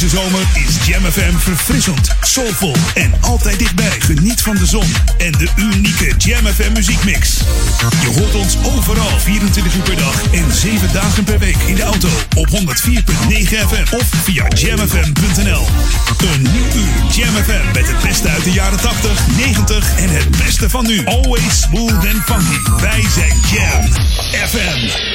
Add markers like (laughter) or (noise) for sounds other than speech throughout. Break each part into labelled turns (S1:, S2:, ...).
S1: Deze zomer is Jam FM verfrissend, soulvol en altijd dichtbij. Geniet van de zon en de unieke Jam FM muziekmix. Je hoort ons overal 24 uur per dag en 7 dagen per week in de auto op 104.9 FM of via jamfm.nl. Een nieuw uur Jam FM met het beste uit de jaren 80, 90 en het beste van nu. Always smooth and funky. Wij zijn Jam FM.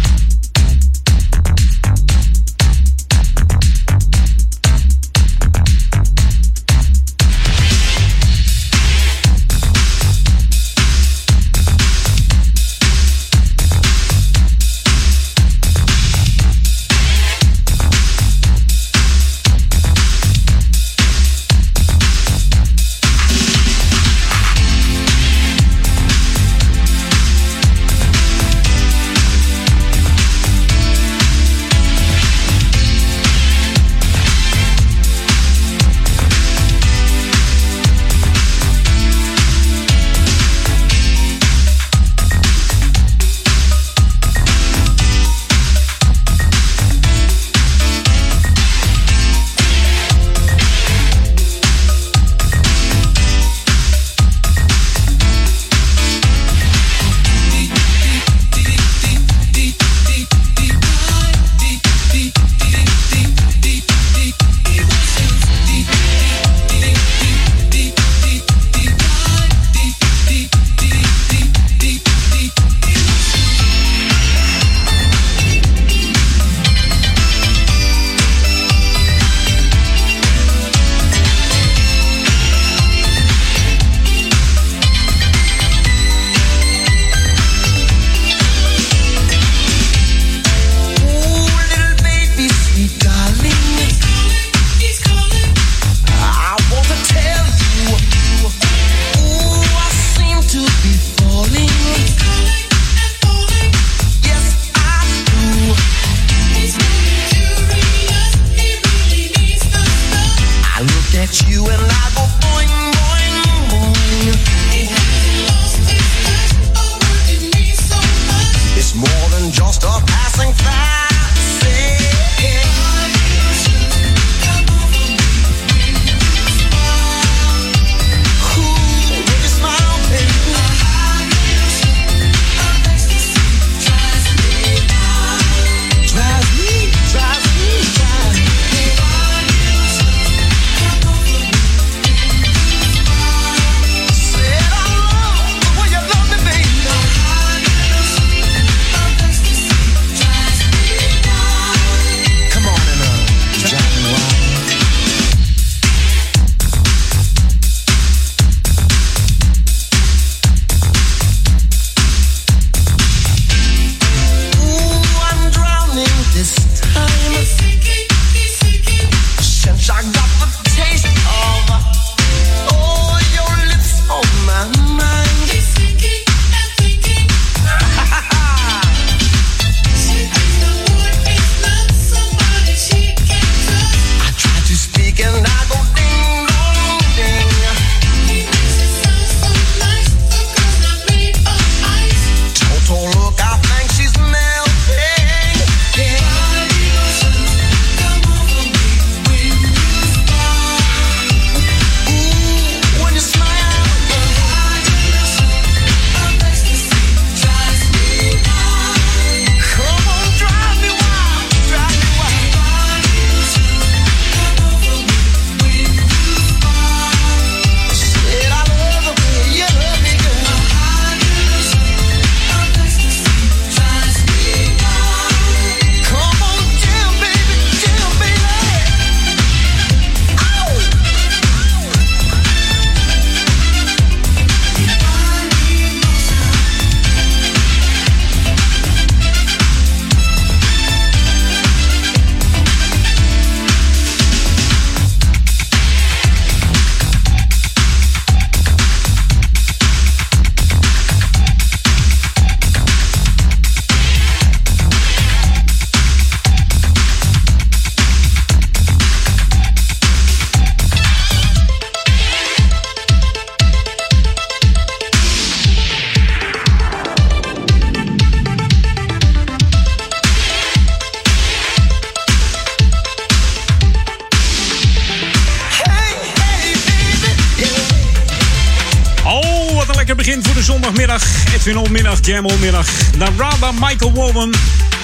S2: En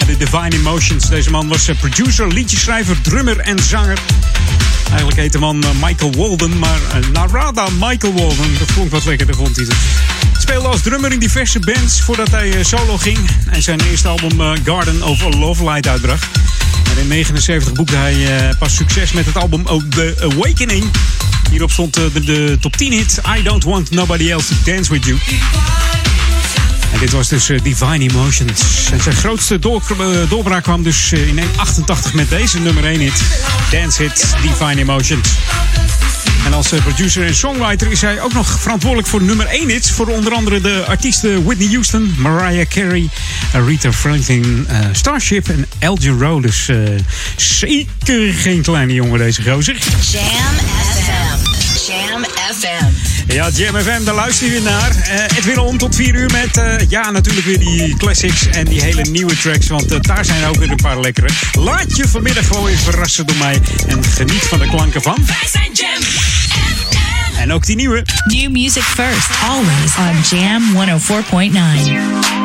S2: de Divine Emotions. Deze man was eh, producer, liedjeschrijver, drummer en zanger. Eigenlijk heet de man eh, Michael Walden, maar eh, Narada Michael Walden. Dat ik wat lekkerder, vond hij het. Speelde als drummer in diverse bands voordat hij solo ging. En zijn eerste album Garden of Love Light uitbracht. In 1979 boekte hij pas succes met het album The Awakening. Hierop stond de, de top 10 hit I Don't Want Nobody Else to Dance With You. En dit was dus Divine Emotions. En zijn grootste door, doorbraak kwam dus in 1988 met deze nummer 1 hit. Dance hit Divine Emotions. En als producer en songwriter is hij ook nog verantwoordelijk voor nummer 1 hits. Voor onder andere de artiesten Whitney Houston, Mariah Carey, Rita Franklin, Starship en Elgin Rowe. Dus zeker geen kleine jongen deze gozer. Ja, Jam FM, daar luister je weer naar. Uh, Edwin om tot 4 uur met, uh, ja, natuurlijk weer die classics en die hele nieuwe tracks. Want uh, daar zijn ook weer een paar lekkere. Laat je vanmiddag gewoon weer verrassen door mij. En geniet van de klanken van...
S3: Wij zijn Jam FM.
S2: En ook die nieuwe.
S3: New music first, always on Jam 104.9.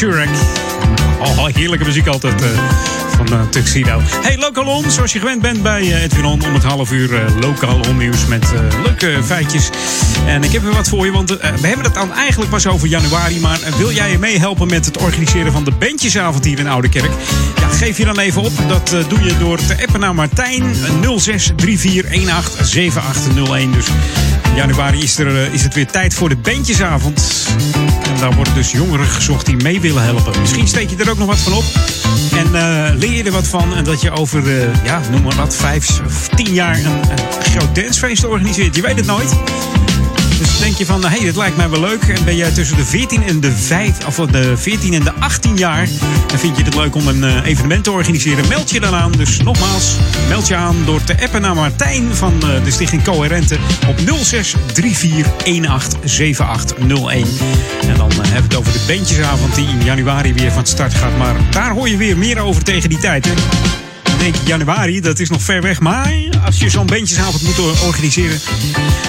S2: Turek. Oh, heerlijke muziek altijd van uh, Tuxedo. Hey, Local On, zoals je gewend bent bij uh, Edwin On. Om het half uur Local On nieuws met leuke feitjes. En ik heb weer wat voor je, want we hebben het dan eigenlijk pas over januari. Maar wil jij je meehelpen met het organiseren van de bandjesavond hier in Oude Kerk? Ja, geef je dan even op. Dat doe je door te appen naar Martijn 06 7801. Dus in januari is, er, is het weer tijd voor de bandjesavond. Daar worden dus jongeren gezocht die mee willen helpen. Misschien steek je er ook nog wat van op. En uh, leer je er wat van. En dat je over, uh, ja, noem maar wat, vijf of tien jaar een, een groot dancefeest organiseert. Je weet het nooit. Dus denk je van, hé, hey, dit lijkt mij wel leuk. En ben jij tussen de 14 en de 5, of de 14 en de 18 jaar. En vind je het leuk om een uh, evenement te organiseren. Meld je dan aan. Dus nogmaals, meld je aan door te appen naar Martijn van de Stichting Coherente op 0634187801. En dan hebben we het over de bandjesavond die in januari weer van start gaat. Maar daar hoor je weer meer over tegen die tijd. Hè? denk ik januari, dat is nog ver weg. Maar als je zo'n bandjesavond moet organiseren,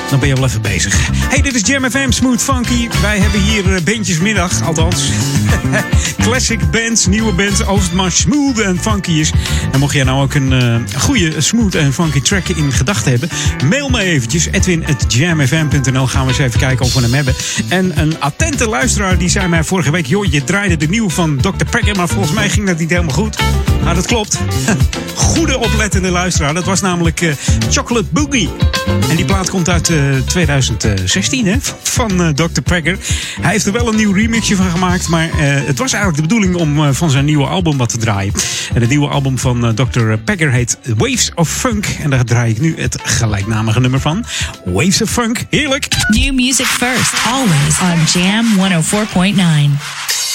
S2: dan ben je wel even bezig. Hey, dit is Jam FM Smooth Funky. Wij hebben hier eh, bandjesmiddag, althans. (laughs) Classic bands, nieuwe bands, als het maar smooth en funky is. En mocht jij nou ook een uh, goede smooth en funky track in gedachten hebben, mail me eventjes. Edwin.jamfm.nl gaan we eens even kijken of we hem hebben. En een attente luisteraar die zei mij vorige week... joh, je draaide de nieuwe van Dr. Packer, maar volgens mij ging dat niet helemaal goed. Nou, dat klopt. (laughs) Goede oplettende luisteraar. Dat was namelijk uh, Chocolate Boogie. En die plaat komt uit uh, 2016 hè, van uh, Dr. Packer. Hij heeft er wel een nieuw remixje van gemaakt. Maar het was eigenlijk de bedoeling om van zijn nieuwe album wat te draaien. En het nieuwe album van Dr. Packer heet Waves of Funk. En daar draai ik nu het gelijknamige nummer van. Waves of Funk. Heerlijk.
S3: New music first. Always on Jam 104.9.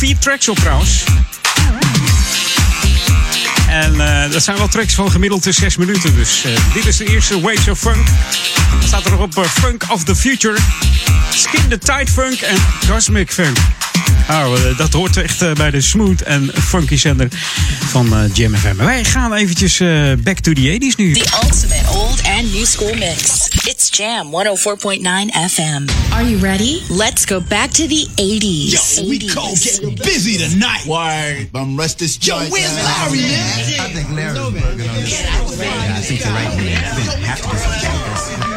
S2: vier tracks op trouwens. En uh, dat zijn wel tracks van gemiddeld 6 minuten. Dus uh, dit is de eerste Waves of Funk. Staat er op uh, Funk of the Future. Skin the Tight Funk en Cosmic Funk. Nou, dat hoort echt bij de smooth en funky zender van Jam FM. Wij gaan eventjes back to the 80s nu.
S4: The ultimate old and new school mix. It's Jam 104.9 FM. Are you ready? Let's go back to the 80s.
S5: Yo, we go getting busy tonight.
S6: Why? I'm Rustis
S5: Yo, where's Larry, man?
S7: I think Larry's working on this. Yeah, I think you're right, man. Have to do something like this.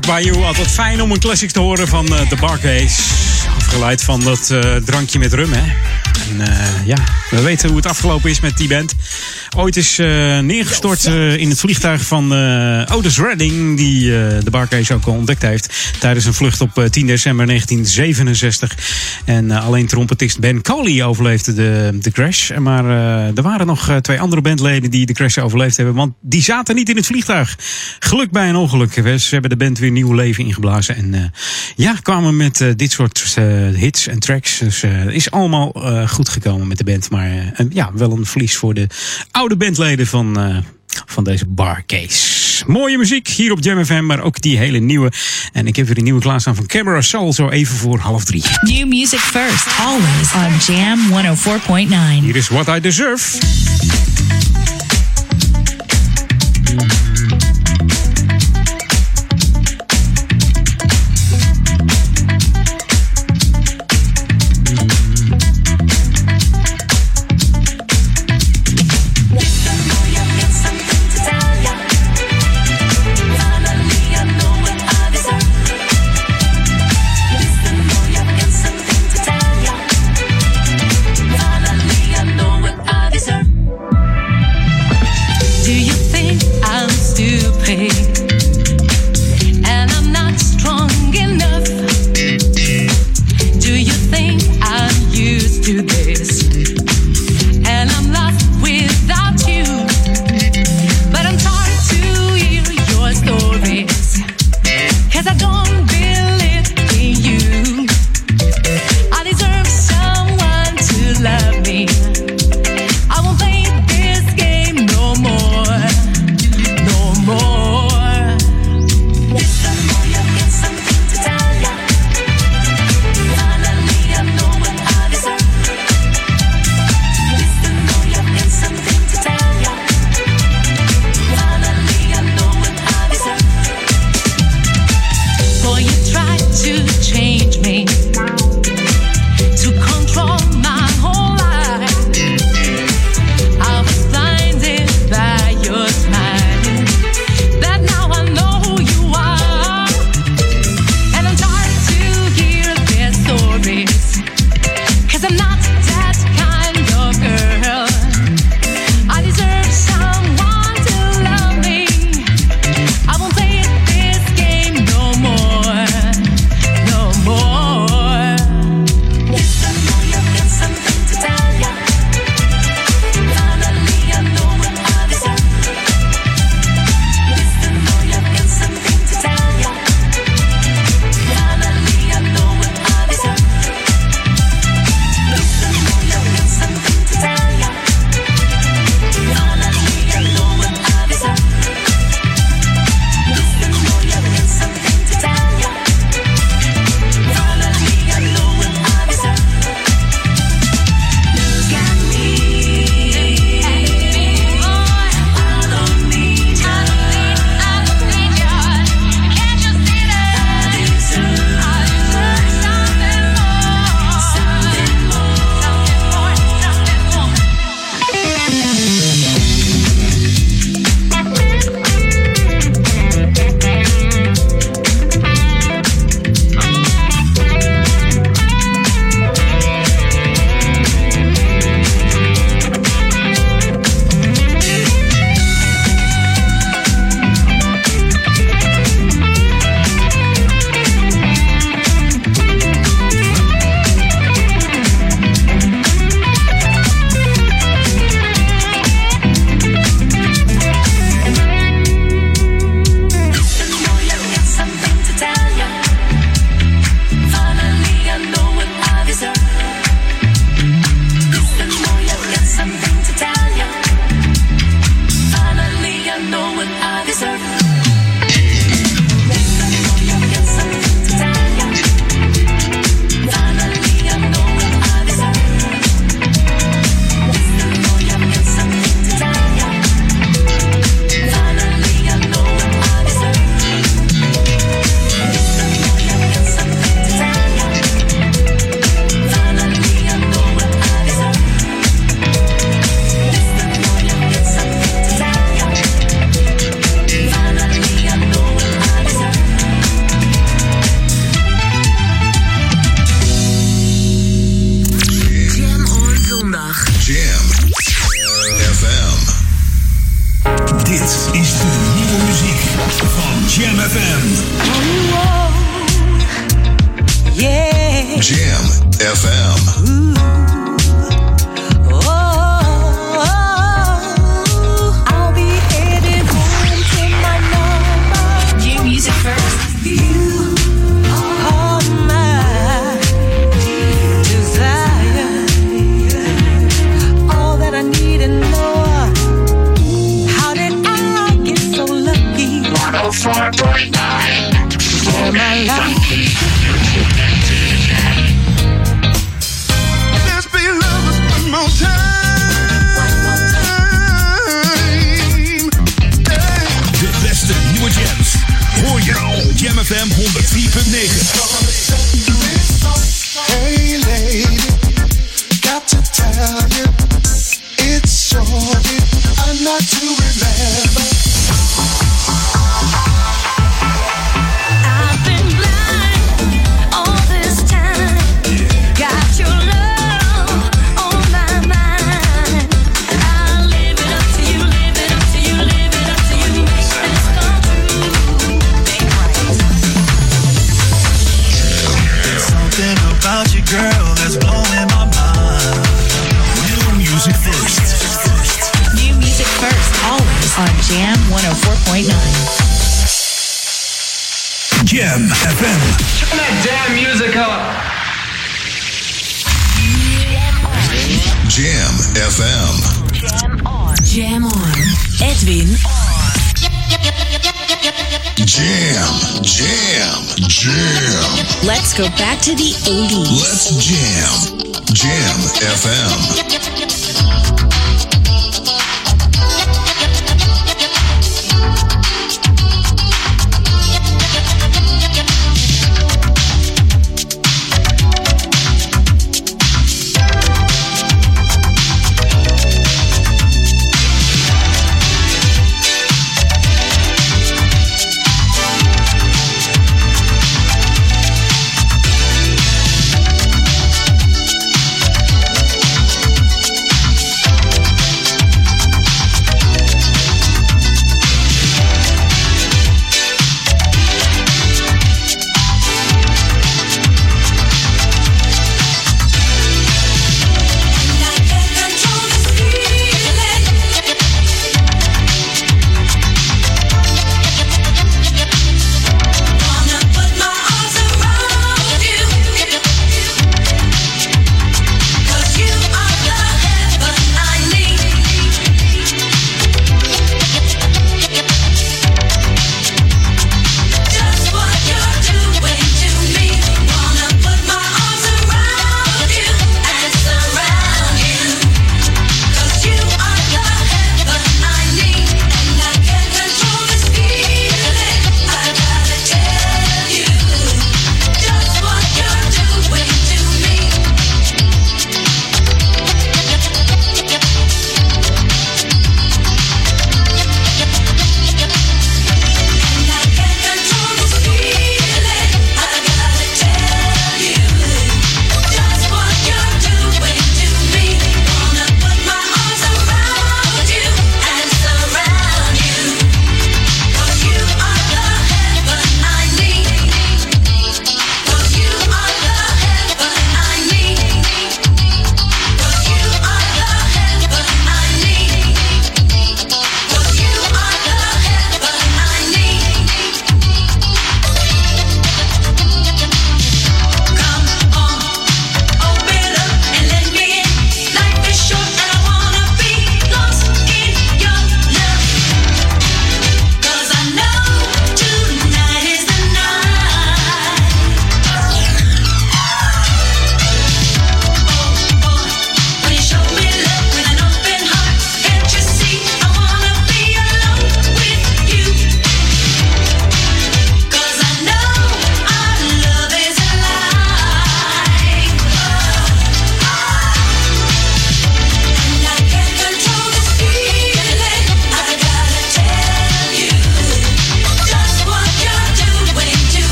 S2: Struck by You. Altijd fijn om een classic te horen van uh, The Barcase. Afgeleid van dat uh, drankje met rum, hè. En uh, ja, we weten hoe het afgelopen is met die band. Ooit is uh, neergestort uh, in het vliegtuig van Otis Redding, die de Barcase ook al ontdekt heeft tijdens een vlucht op 10 december 1967. En alleen trompetist Ben Coley overleefde de, de crash. Maar er waren nog twee andere bandleden die de crash overleefd hebben, want die zaten niet in het vliegtuig. Geluk bij een ongeluk. Ze hebben de band weer nieuw leven ingeblazen en ja, kwamen met dit soort hits en tracks. Dus het is allemaal goed gekomen met de band. Maar ja, wel een verlies voor de oude bandleden van, van deze barcase. Mooie muziek hier op Jam FM, maar ook die hele nieuwe. En ik heb weer een nieuwe klaarstaan van Camera Soul, zo even voor half drie.
S3: New music first, always on Jam 104.9.
S2: Hier is What I Deserve.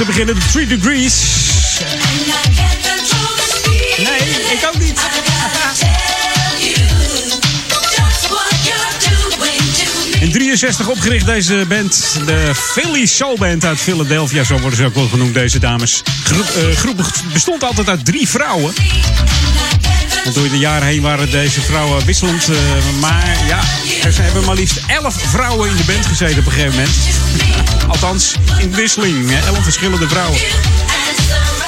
S2: Te beginnen. De 3 Degrees. Nee, ik ook niet. (laughs) In 63 opgericht deze band, de Philly Soul Band uit Philadelphia, zo worden ze ook wel genoemd, deze dames. Groep, eh, groep bestond altijd uit drie vrouwen. Want door de jaren heen waren deze vrouwen wisselend. eh, maar ja, er hebben maar liefst 11 vrouwen in de band gezeten op een gegeven moment. Althans, in wisseling. hè, 11 verschillende vrouwen.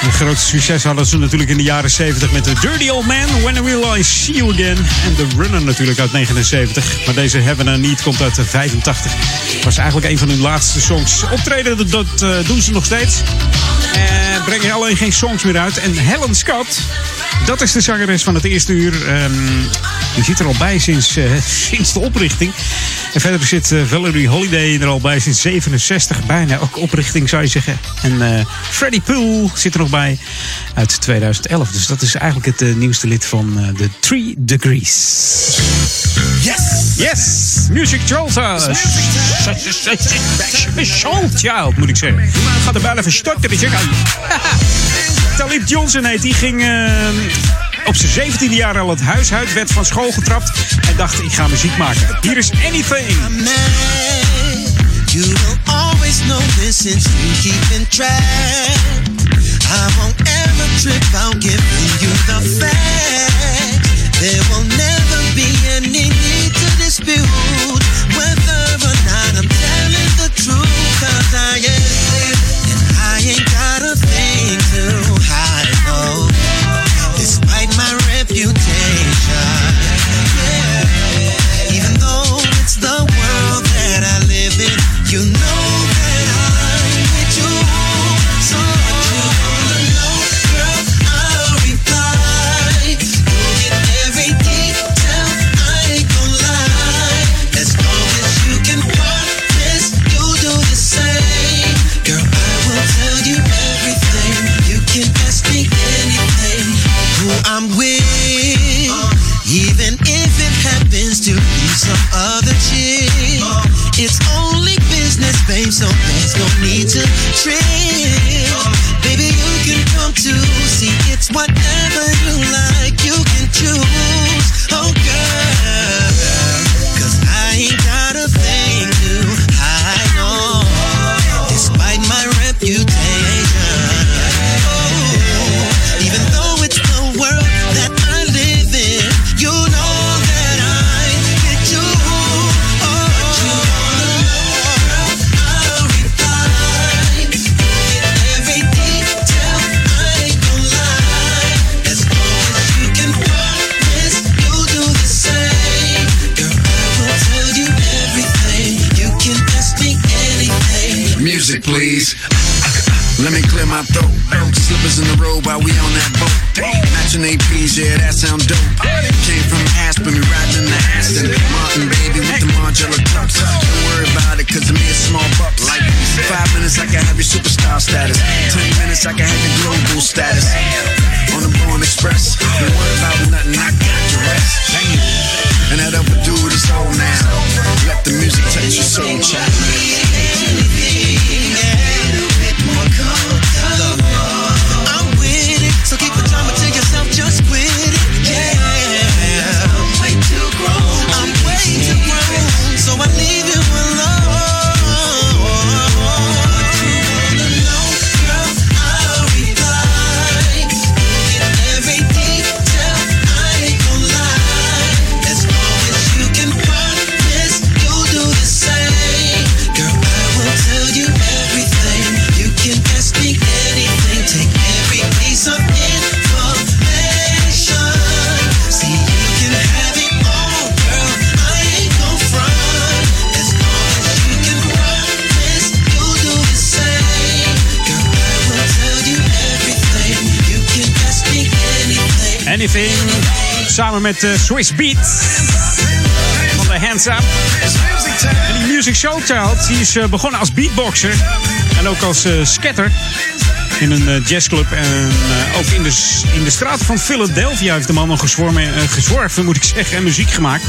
S2: Een groot succes hadden ze natuurlijk in de jaren 70 met The Dirty Old Man, When Will I See You Again. En The Runner natuurlijk uit 79. Maar deze Heaven and Need komt uit 85. Was eigenlijk een van hun laatste songs. Optreden, dat, eh, doen ze nog steeds. Eh, brengen alleen geen songs meer uit. En Helen Scott, dat is de zangeres van het eerste uur. Ehm, die zit er al bij sinds, eh, sinds de oprichting. En verder zit eh, Valerie Holiday er al bij sinds 67. Bijna ook oprichting zou je zeggen. En eh Freddie Poole zit er nog bij uit 2011. Dus dat is eigenlijk het eh, nieuwste lid van de Three Degrees.
S8: Yes!
S2: Yes! Music Child. Special Child moet ik zeggen. Ik ga er bijna even storten. Ik Talib Johnson heet. Die ging eh, op zijn 17e jaar al het huis uit. Werd van school getrapt. En dacht ik ga muziek maken. Hier is Anything.
S9: You will always know this since you keep in track. I won't ever trip out giving you the facts. There will
S2: eh, Swiss Beat. Van de Hands Up. En die Music Show Child die is eh, begonnen als beatboxer. En ook als eh, scatter. In een eh, jazzclub. En eh, ook in de, in de straten van Philadelphia heeft de man nog eh, gezworven, moet ik zeggen, en muziek gemaakt.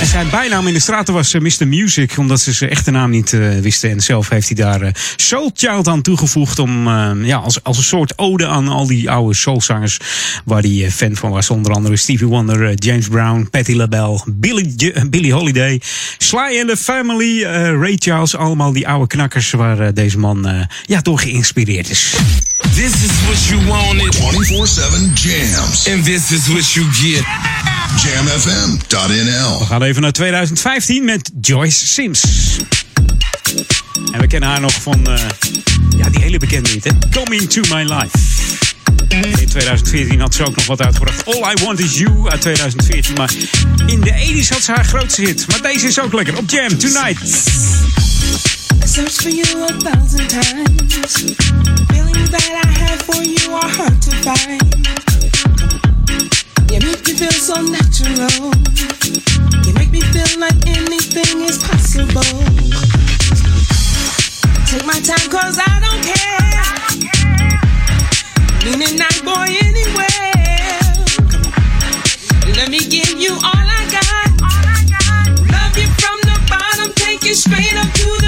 S2: En zijn bijnaam in de straten was Mr. Music, omdat ze zijn echte naam niet wisten. En zelf heeft hij daar Soul Child aan toegevoegd. Om, ja, als, als een soort ode aan al die oude soulzangers. Waar hij fan van was. Onder andere Stevie Wonder, James Brown, Patti LaBelle, Billy, Billie Holiday, Sly and the Family, eh, Ray Charles. Allemaal die oude knakkers waar eh, deze man eh, ja, door geïnspireerd is.
S10: This is what you wanted.
S11: 24-7 jams.
S10: And this is what you get.
S11: Jamfm.nl.
S2: We gaan even naar 2015 met Joyce Sims. En we kennen haar nog van ja, die hele bekende hit, hè? Coming to My Life. In 2014 had ze ook nog wat uitgebracht. All I Want Is You uit 2014. Maar in de 80s had ze haar grootste hit. Maar deze is ook lekker. Op Jam Tonight.
S12: I searched for you a thousand times. Feelings that I had for you are hard to find. You make me feel so natural. You make me feel like anything is possible. Take my time cause I don't care. Night boy anywhere. Let me give you all I got. Love you from the bottom, take you straight up to the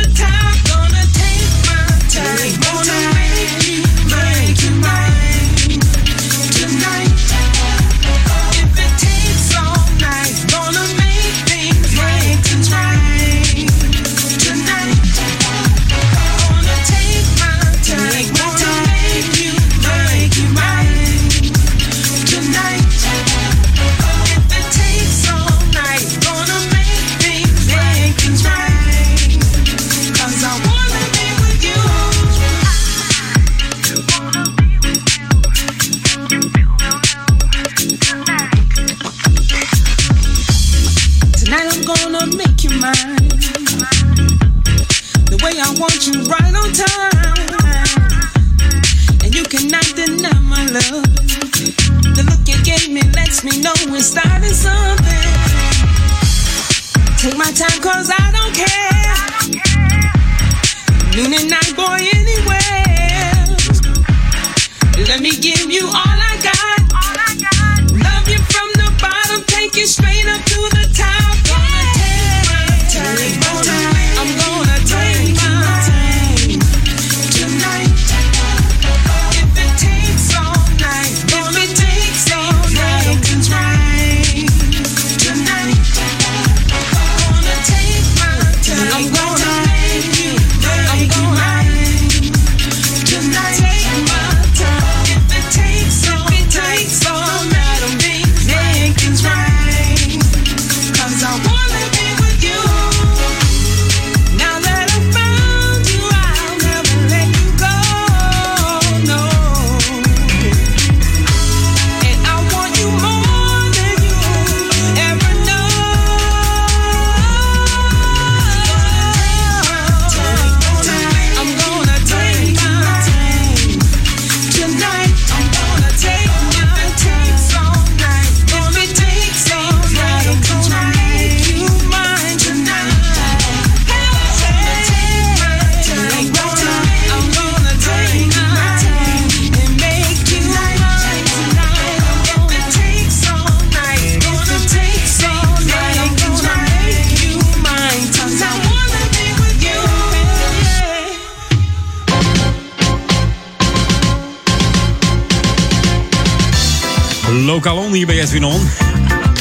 S2: Lokaal on hier bij Edwin On.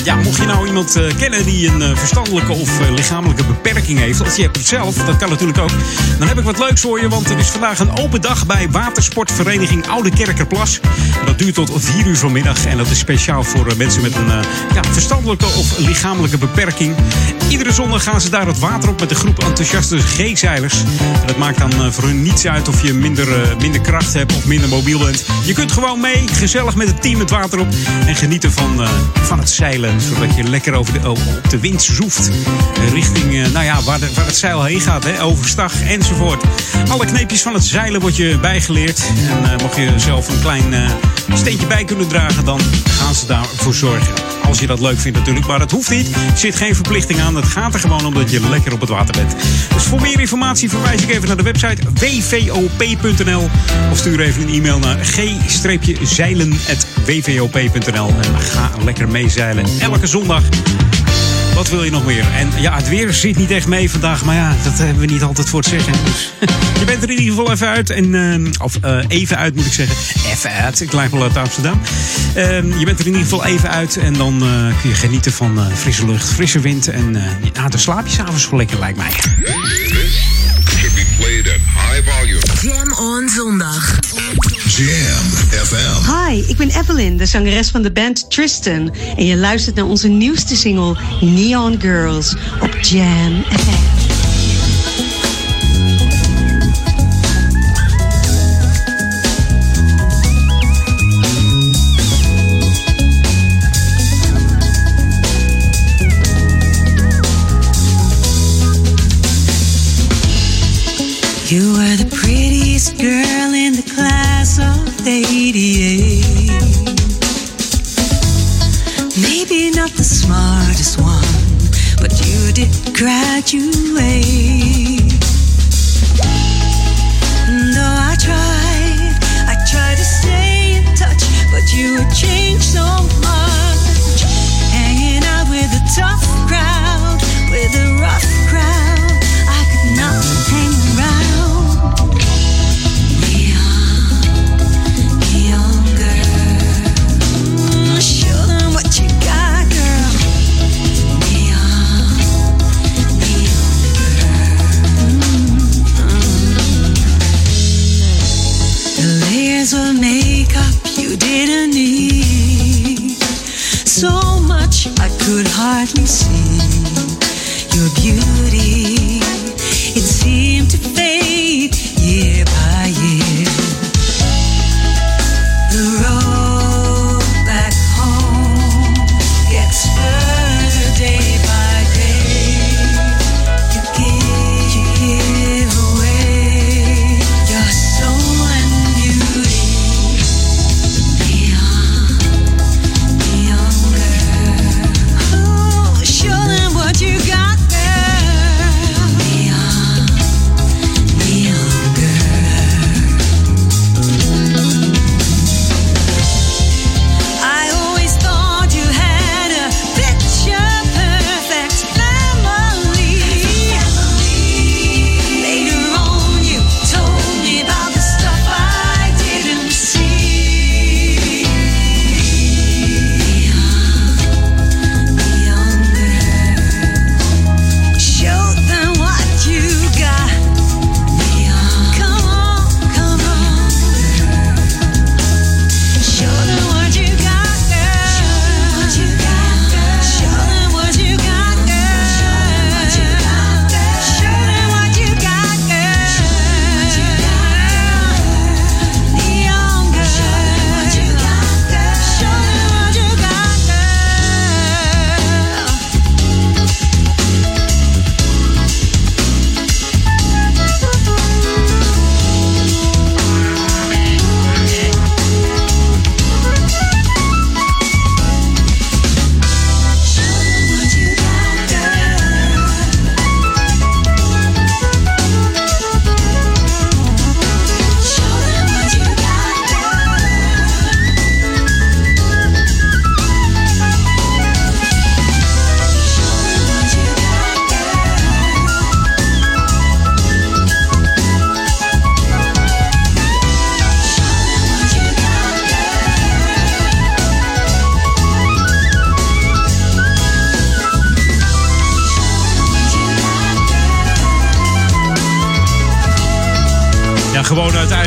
S2: Ja, mocht je nou iemand eh, kennen die een eh, verstandelijke of eh, lichamelijke beperking heeft, of je hebt het zelf, dat kan natuurlijk ook, dan heb ik wat leuks voor je, want er is vandaag een open dag bij Watersportvereniging Oude Kerkerplas. Dat duurt tot 4 uur vanmiddag en dat is speciaal voor mensen met een ja, verstandelijke of lichamelijke beperking. Iedere zondag gaan ze daar het water op met een groep enthousiaste G-zeilers. En dat maakt dan voor hun niets uit of je minder, minder kracht hebt of minder mobiel bent. Je kunt gewoon mee, gezellig met het team het water op en genieten van, van het zeilen. Zodat je lekker over de, op de wind zoeft. Richting eh, nou ja, waar, waar het zeil heen gaat, hè, overstag enzovoort. Alle kneepjes van het zeilen wordt je bijgeleerd. En eh, mocht je zelf een klein eh, steentje bij kunnen dragen, dan gaan ze daarvoor zorgen. Als je dat leuk vindt natuurlijk. Maar het hoeft niet. Er zit geen verplichting aan. Het gaat er gewoon om dat je lekker op het water bent. Dus voor meer informatie verwijs ik even naar de website wvop.nl. Of stuur even een e-mail naar g-zeilen.wvop.nl. En ga lekker meezeilen. Elke zondag. Wat wil je nog meer? En ja, het weer zit niet echt mee vandaag. Maar ja, dat hebben we niet altijd voor het zeggen. Dus (laughs) je bent er in ieder geval even uit. En, eh, of eh, even uit moet ik zeggen. Even uit. Ik lijk wel uit Amsterdam. Eh, je bent er in ieder geval even uit. En dan eh, kun je genieten van eh, frisse lucht, frisse wind. En eh ja, dan slaap je s'avonds lekker, lijkt mij.
S11: Should be played at high volume.
S13: Jam on zondag.
S11: Jam FM.
S14: Hi, ik ben Evelyn, de zangeres van de band Tristan. En je luistert naar onze nieuwste single Neon Girls op Jam FM.
S3: You were the prettiest girl 88. Maybe not the smartest one, but you did graduate. And Though I tried, I tried to stay in touch, but you had changed so much.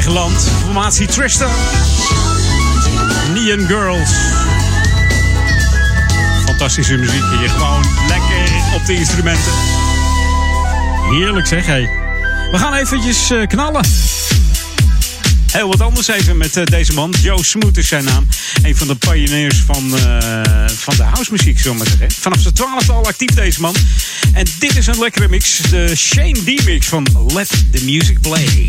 S2: Eigen land. Formatie Tristan. Neon Girls. Fantastische muziek hier. Gewoon lekker op de instrumenten. Heerlijk zeg, hé. We gaan eventjes eh, knallen. Heel wat anders even met eh, deze man. Joe Smoot is zijn naam. Een van de pioneers van, eh, van de housemuziek, zullen we zeggen. Vanaf zijn twaalfde al actief deze man. En dit is een lekkere mix. De Shane D-mix van Let the Music Play.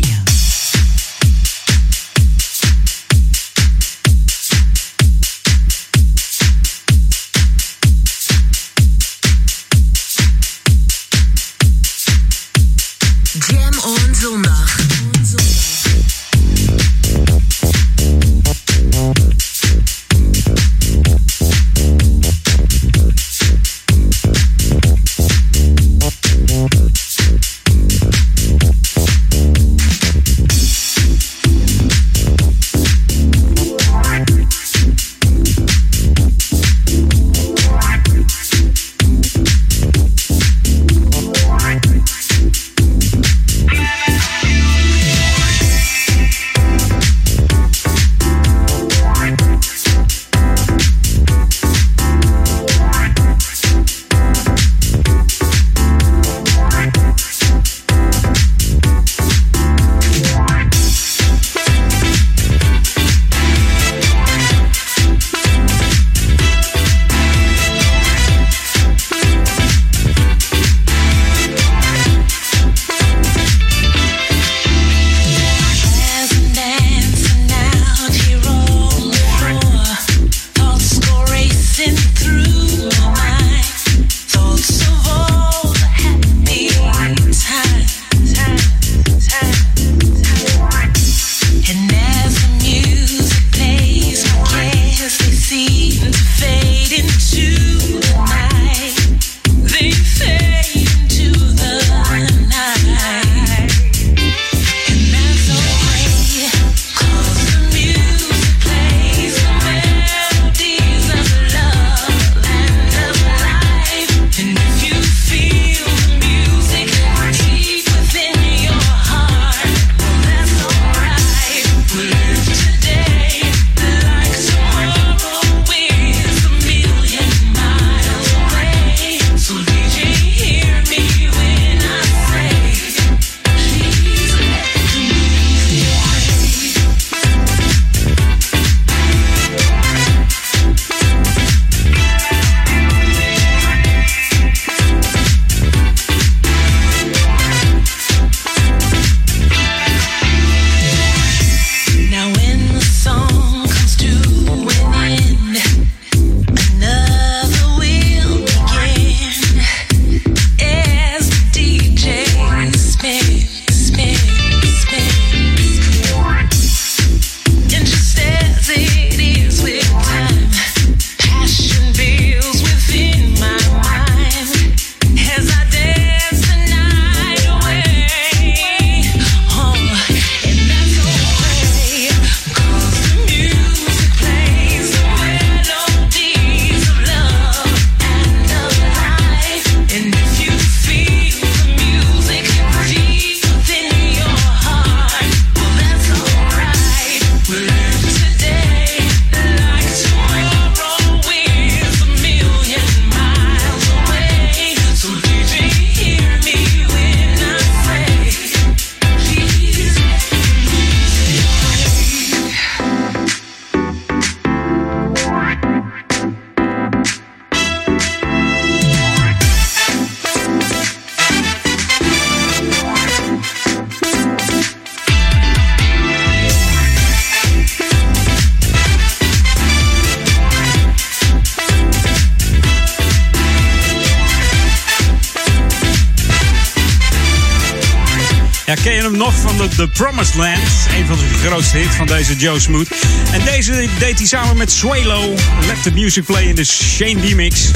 S2: De The Promised Land? Een van de grootste hits van deze Joe Smooth. En deze deed hij samen met Swalo. Let the music play in de Shane D-mix.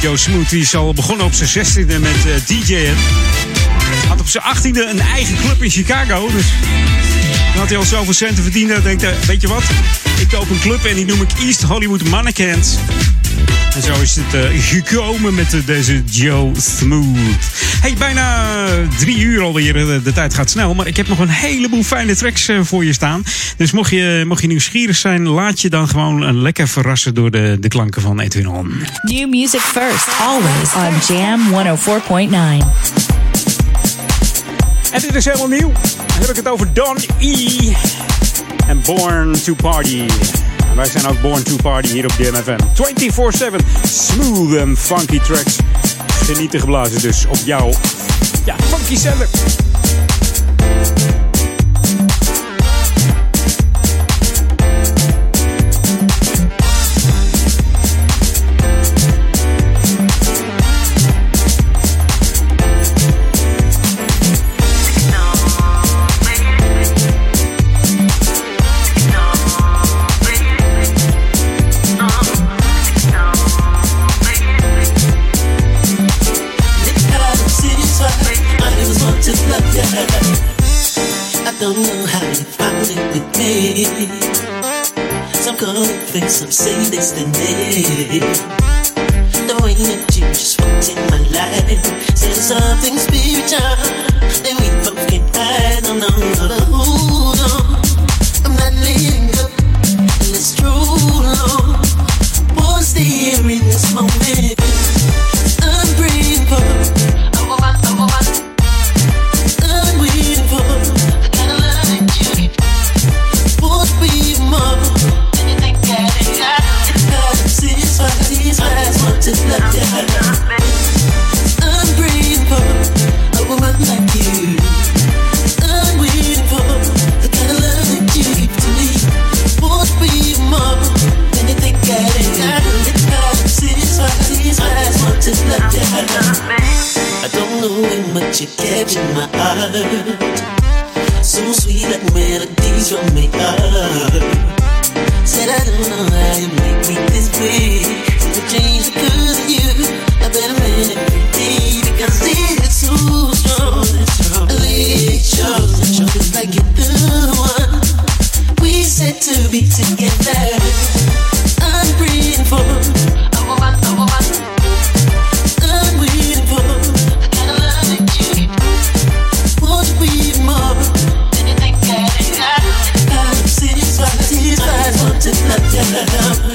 S2: Joe Smooth is al begonnen op zijn 16e met eh, DJ'en. Had op zijn 18e een eigen club in Chicago. Dus dan had hij al zoveel centen verdiend. Dan denkt hij, weet je wat? Ik koop een club en die noem ik East Hollywood Mannequins. En zo is het eh, gekomen met eh, deze Joe Smooth. Hey, bijna drie uur alweer. De, de tijd gaat snel. Maar ik heb nog een heleboel fijne tracks eh, voor je staan. Dus mocht je, mocht je nieuwsgierig zijn, laat je dan gewoon eh, lekker verrassen door de, de klanken van Edwin On.
S4: New music first, always on Jam 104.9.
S2: En dit is helemaal nieuw. Dan heb ik het over Don E. En Born to Party. Wij zijn ook Born to Party hier op DMFM. 24-7 smooth en funky tracks. Genieten geblazen dus op jouw ja, funky zender.
S15: Don't know how you found it with me. Some fake, some say destiny. The way that you to love you.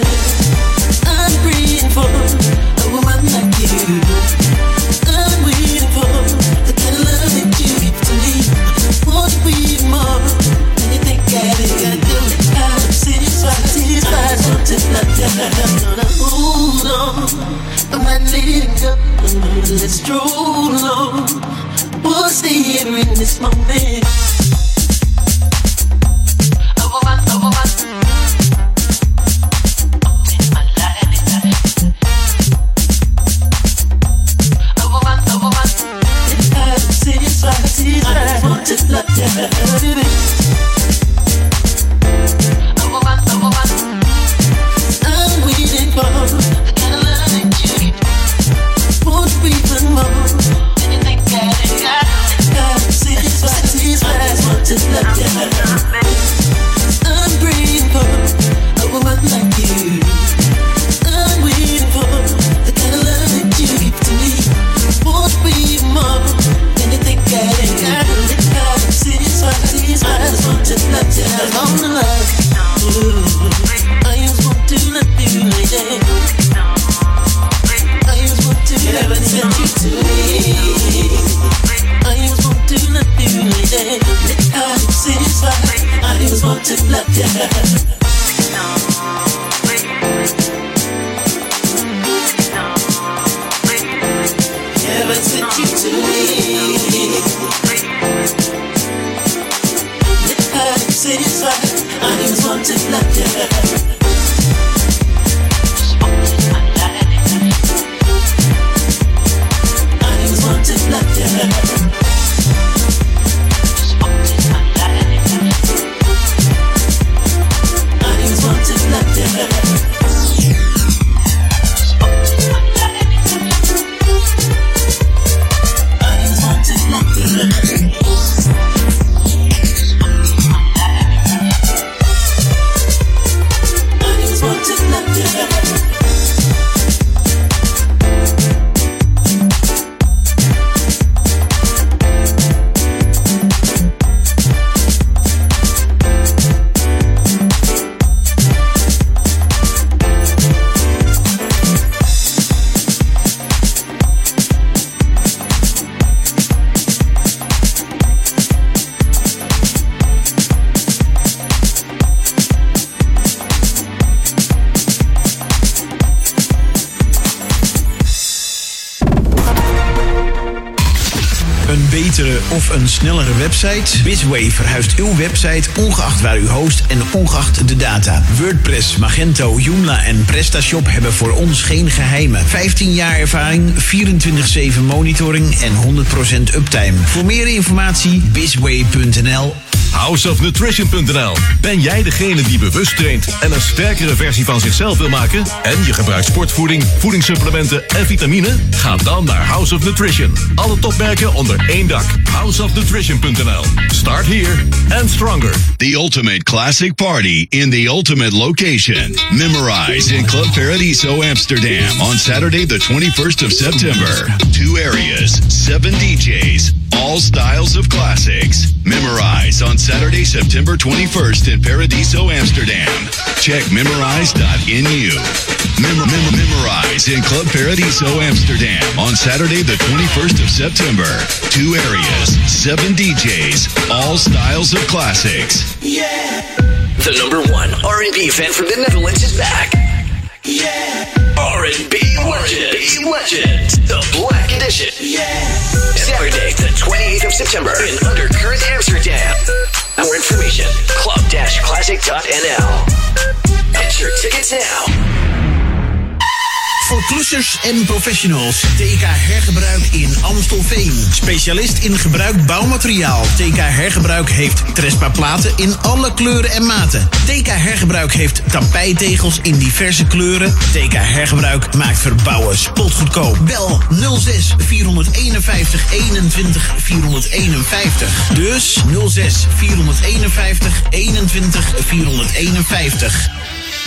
S16: Website? Bizway verhuist uw website ongeacht waar u host en ongeacht de data. WordPress, Magento, Joomla en PrestaShop hebben voor ons geen geheimen. 15 jaar ervaring, 24-7 monitoring en 100% uptime. Voor meer informatie bizway.nl
S17: Houseofnutrition.nl. Ben jij degene die bewust traint en een sterkere versie van zichzelf wil maken? En je gebruikt sportvoeding, voedingssupplementen en vitamine? Ga dan naar House of Nutrition. Alle topmerken onder één dak. Houseofnutrition.nl. Start here and stronger.
S13: The ultimate classic party in the ultimate location. Memorize in Club Paradiso Amsterdam on Saturday, the 21st of September. Two areas, seven DJs, all styles of classics. Memorize on Saturday, September 21st in Paradiso Amsterdam. Check memorize.nu. Mem- mem- memorize in Club Paradiso Amsterdam on Saturday, the 21st of September. Two areas, seven DJs, all styles of classics. Yeah!
S18: The number one R&B fan from the Netherlands is back. R&B Legend. R&B Legend. The Black Edition. Yeah. Saturday, the 28th of September in Undercurrent, Amsterdam. More information, club-classic.nl. Get your tickets now.
S16: Voor klussers en professionals. TK Hergebruik in Amstelveen. Specialist in gebruikt bouwmateriaal. TK Hergebruik heeft Trespa platen in alle kleuren en maten. TK Hergebruik heeft tapijtegels in diverse kleuren. TK Hergebruik maakt verbouwen spotgoedkoop. Bel 06 451 21 451. Dus 06 451 21 451.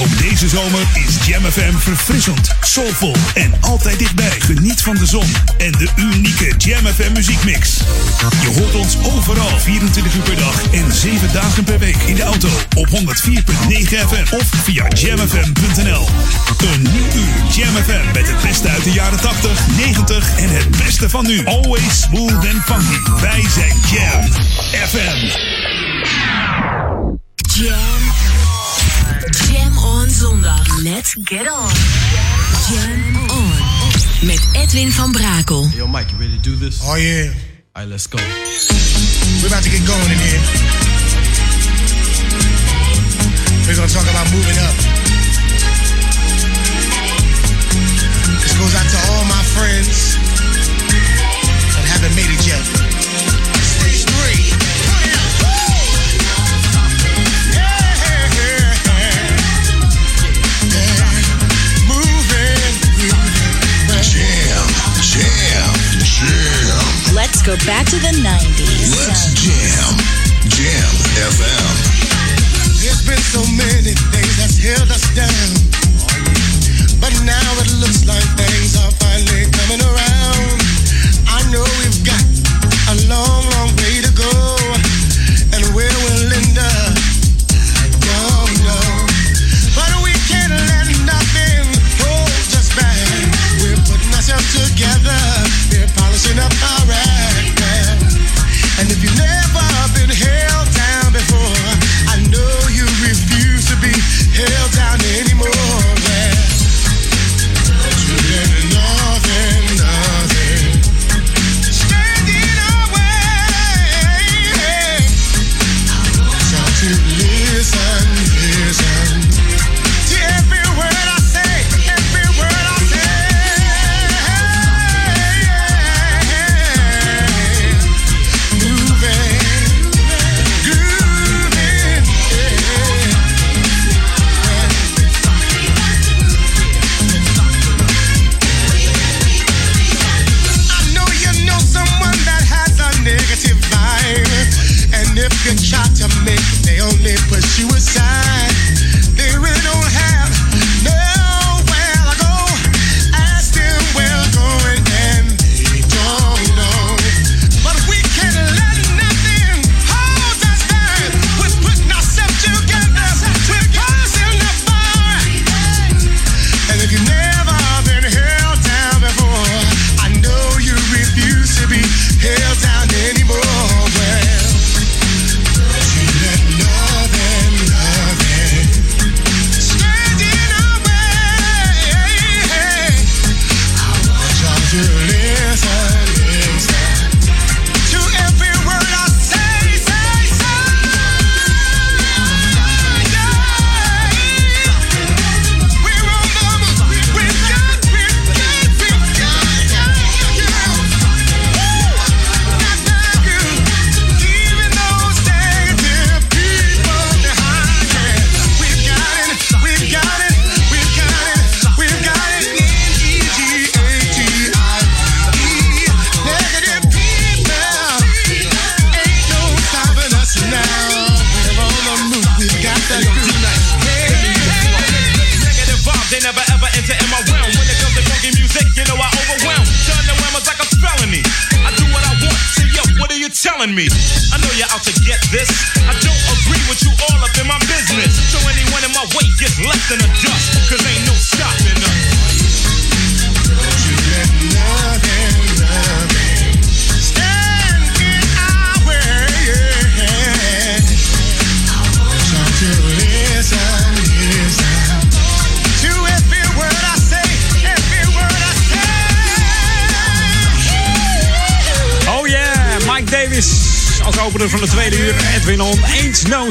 S1: Ook deze zomer is Jam FM verfrissend, soulvol en altijd dichtbij. Geniet van de zon en de unieke Jam FM muziekmix. Je hoort ons overal 24 uur per dag en 7 dagen per week. In de auto op 104.9 FM of via jamfm.nl. Een nieuw uur Jam FM met het beste uit de jaren 80, 90 en het beste van nu. Always smooth and funky. Wij zijn Jam FM.
S3: Jam. Jam on zondag. Let's get on. Jam on. Met Edwin van Brakel.
S19: Yo, Mike, you ready to do this?
S8: Oh, yeah.
S19: All right, let's go.
S8: We're about to get going in here. We're gonna talk about moving up. This goes out to all my friends that haven't made it yet.
S4: Let's go back to the 90s.
S20: Let's jam. Jam FM.
S8: There's been so many things that's held us down. But now it looks like things are finally coming around. I know we've got a long, long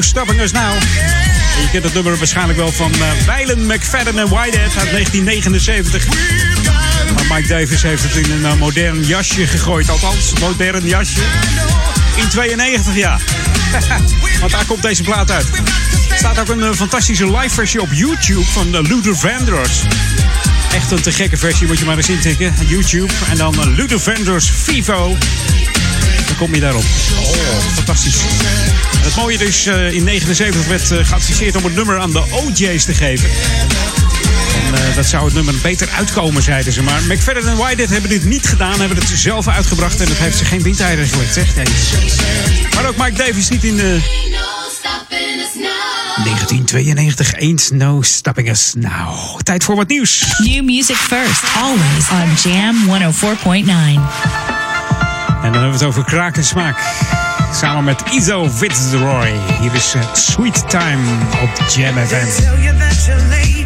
S8: stopping us now.
S12: En je kent het nummer waarschijnlijk wel van uh, Weilen, McFadden en Whitehead uit 1979. Maar Mike Davis heeft het in een uh, modern jasje gegooid. Althans, modern jasje. In 92 jaar. (laughs) Want daar komt deze plaat uit. Er staat ook een uh, fantastische live versie op YouTube van Luther Vandross. Echt een te gekke versie, moet je maar eens intikken. YouTube. En dan Luther Vandross Vivo. Kom je daarop. Oh, fantastisch. En het mooie dus, uh, in 79 werd uh, geadviseerd om het nummer aan de OJ's te geven. En uh, dat zou het nummer beter uitkomen, zeiden ze. Maar McFadden en Whitehead hebben dit niet gedaan. Hebben het zelf uitgebracht. En dat heeft ze geen windeieren gelegd, zeg. Nee. Maar ook Mike Davis niet in de... 1992, Ain't No Stopping Us Now. Tijd voor wat nieuws.
S4: New music first, always on Jam 104.9.
S12: En dan hebben we het over kraak en smaak. Samen met Izo Fitzroy. Hier is uh, Sweet Time op Jam FM.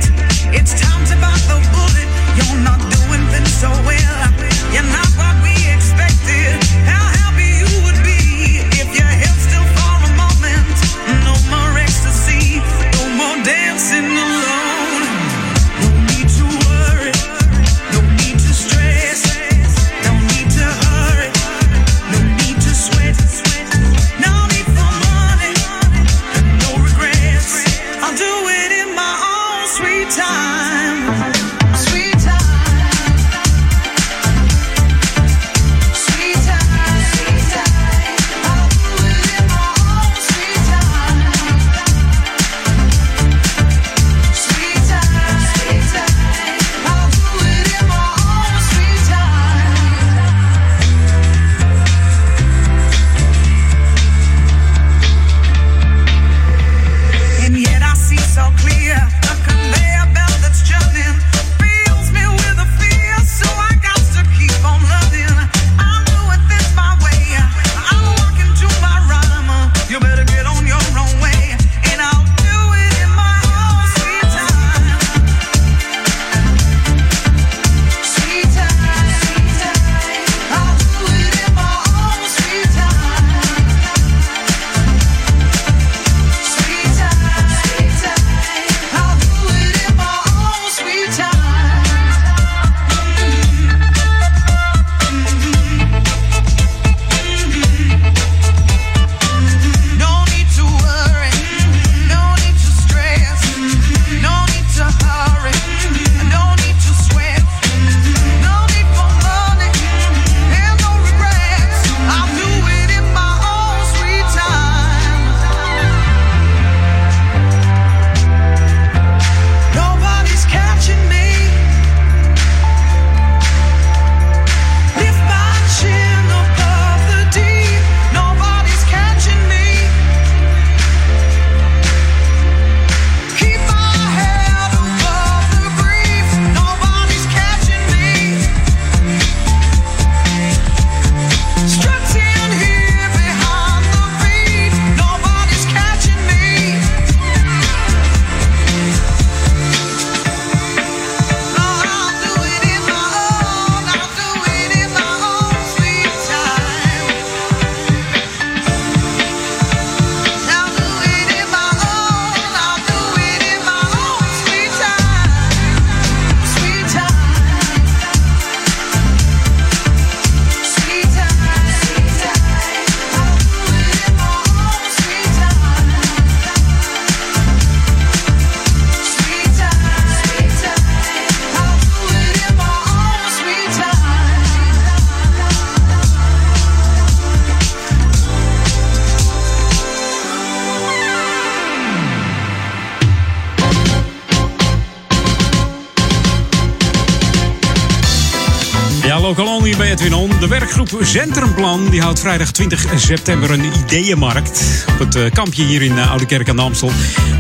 S12: Werkgroep Centrumplan die houdt vrijdag 20 september een ideeënmarkt op het eh, kampje hier in eh, Oude Kerk aan de Amstel.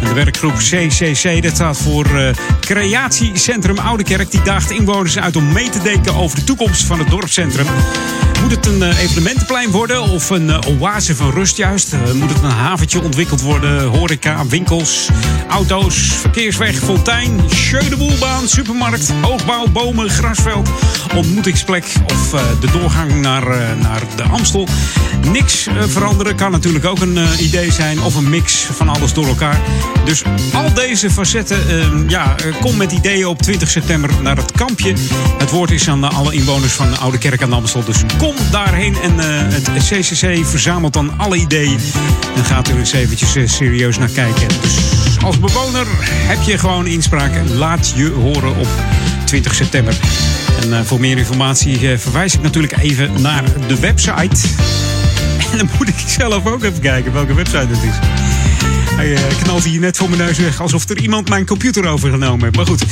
S12: En de werkgroep CCC, dat staat voor eh, Creatiecentrum Oude Kerk, die daagt inwoners uit om mee te denken over de toekomst van het dorpscentrum.
S2: Moet het een eh, evenementenplein worden of een eh, oase van rust juist? Eh, moet het een haventje ontwikkeld worden? Horeca, winkels, auto's, verkeersweg, fontein, Jeu de Boelbaan, supermarkt, hoogbouw, bomen, grasveld, ontmoetingsplek of de doorgang naar, naar de Amstel. Niks veranderen kan natuurlijk ook een idee zijn of een mix van alles door elkaar. Dus al deze facetten, eh, ja, kom met ideeën op 20 september naar het kampje. Het woord is aan alle inwoners van de Oude Kerk aan de Amstel. Dus kom daarheen en eh, het CCC verzamelt dan alle ideeën. En gaat er eens eventjes eh, serieus naar kijken. Dus als bewoner heb je gewoon inspraak. Laat je horen op 20 september. En eh, voor meer informatie verwijs ik natuurlijk even naar de website. (laughs) En dan moet ik zelf ook even kijken welke website het is. Hij knalt hier net voor mijn neus weg alsof er iemand mijn computer overgenomen heeft. Maar goed.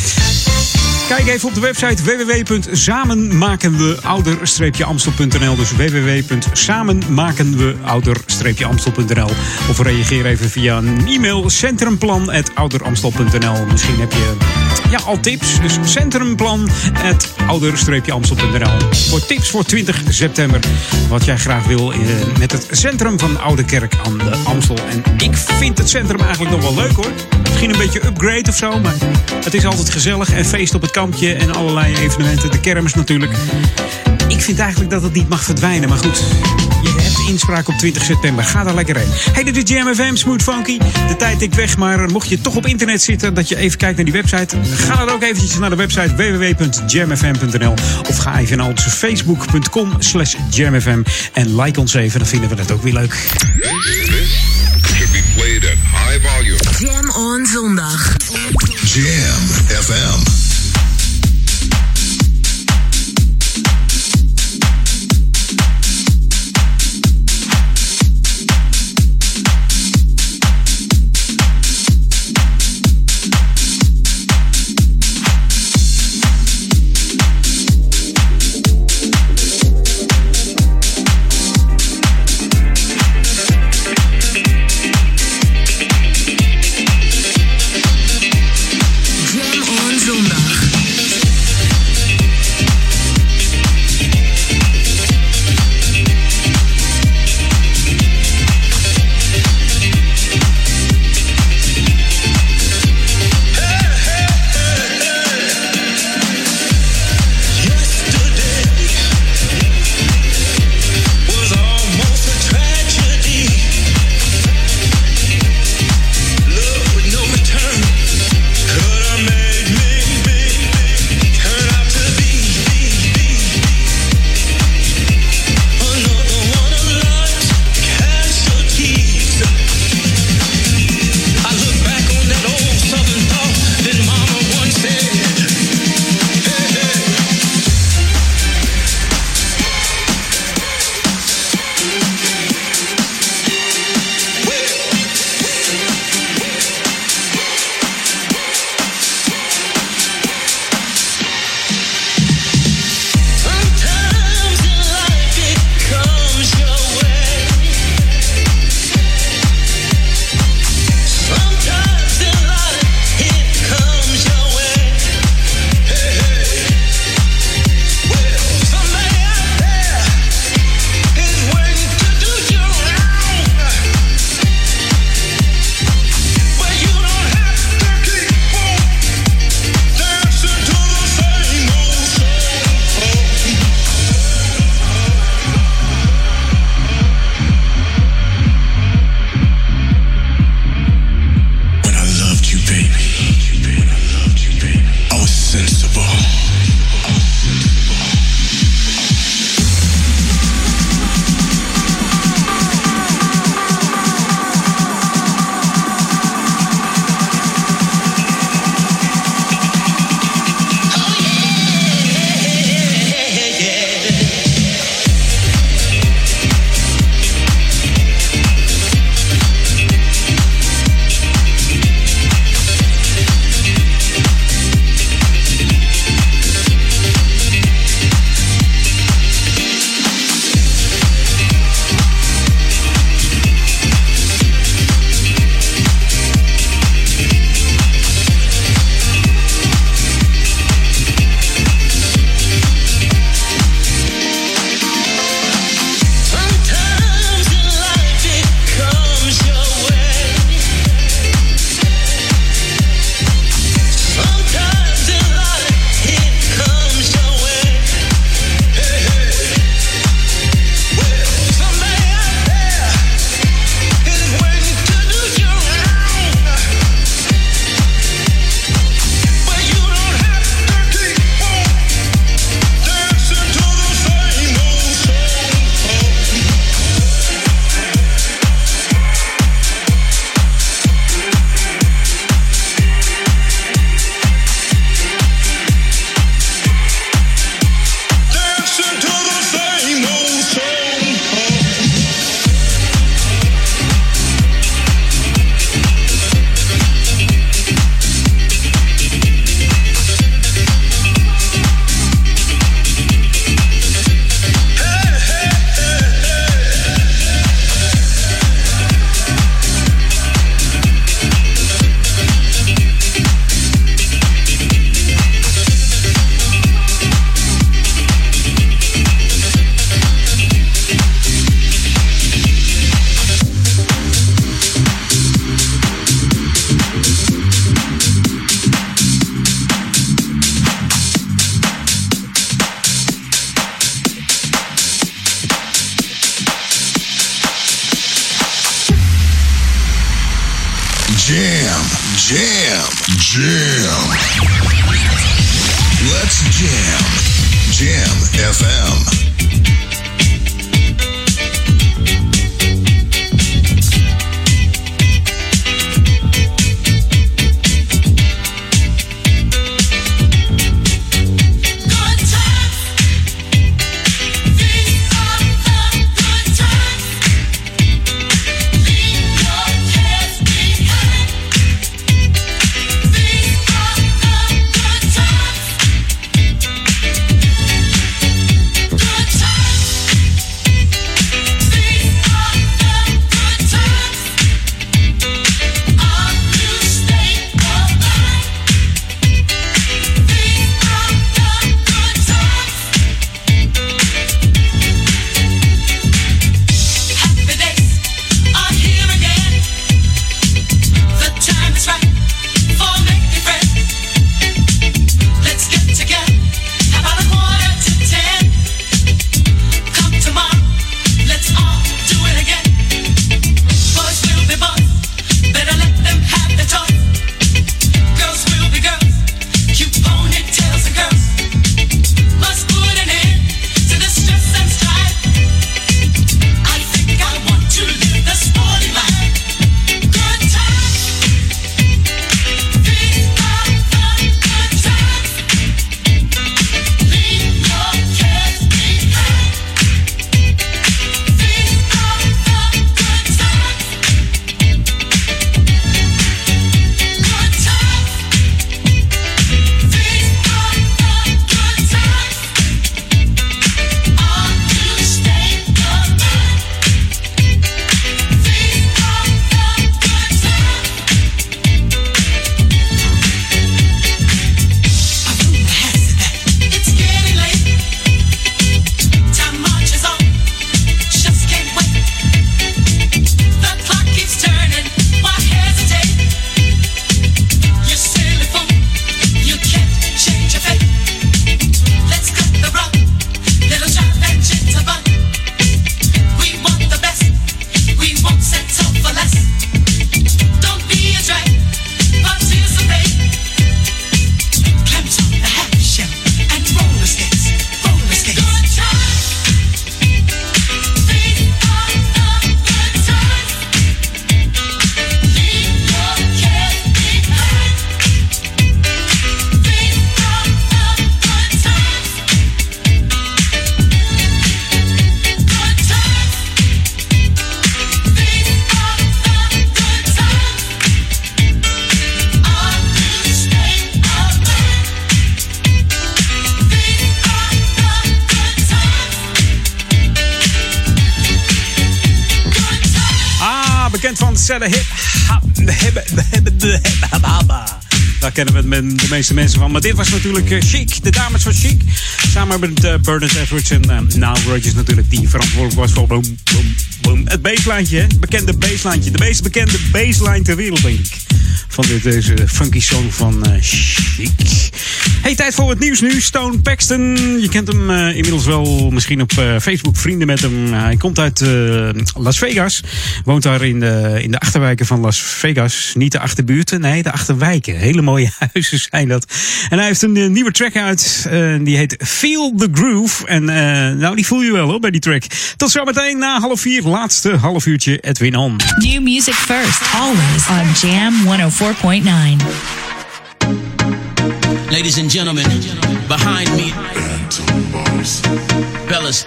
S2: Kijk even op de website www.samenmakenweouder-amstel.nl Dus www.samenmakenweouder-amstel.nl Of reageer even via een e-mail centrumplan.ouderamstel.nl Misschien heb je ja, al tips. Dus centrumplan.ouder-amstel.nl Voor tips voor 20 september. Wat jij graag wil eh, met het centrum van Oude Kerk aan de Amstel. En ik vind het centrum eigenlijk nog wel leuk hoor. Misschien een beetje upgrade of zo. Maar het is altijd gezellig. En feest op het kampje. En allerlei evenementen. De kermis natuurlijk. Ik vind eigenlijk dat het niet mag verdwijnen. Maar goed, je hebt inspraak op 20 september. Ga daar lekker heen. Hey, dit is Jam FM, Smooth Funky. De tijd tikt weg, maar mocht je toch op internet zitten... dat je even kijkt naar die website... ga dan ook eventjes naar de website www.jamfm.nl of ga even naar onze facebook.com slash jamfm en like ons even. Dan vinden we dat ook weer leuk.
S11: Should be played at high volume.
S3: Jam on zondag.
S1: Jam FM.
S2: Van Zelle Hip. Hebben, de hebben, de hebben, habba. Daar kennen we de meeste mensen van. Maar dit was natuurlijk eh, Chic, de dames van Chic. Samen met uh, Bernard Edwards en uh, Nile natuurlijk. Die verantwoordelijk was voor boom, boom, boom. het basslijntje. hè? Het bekende basslijntje. De meest bekende bassline ter wereld, denk ik. Van dit, deze funky song van eh, Chic. Hey, tijd voor het nieuws nu. Stone Paxton. Je kent hem eh, inmiddels wel misschien op eh, Facebook. Vrienden met hem. hij komt uit Las Vegas. Woont daar in de, in de achterwijken van Las Vegas. Niet de achterbuurten, nee, de achterwijken. Hele mooie (laughs) huizen zijn dat. En hij heeft een nieuwe track uit. die heet Feel the Groove. En nou, die voel je wel hoor bij die track. Tot zometeen na half vier. Laatste half uurtje Edwin On.
S4: New music first, always on Jam 104.9.
S21: Ladies and gentlemen, behind me, fellas,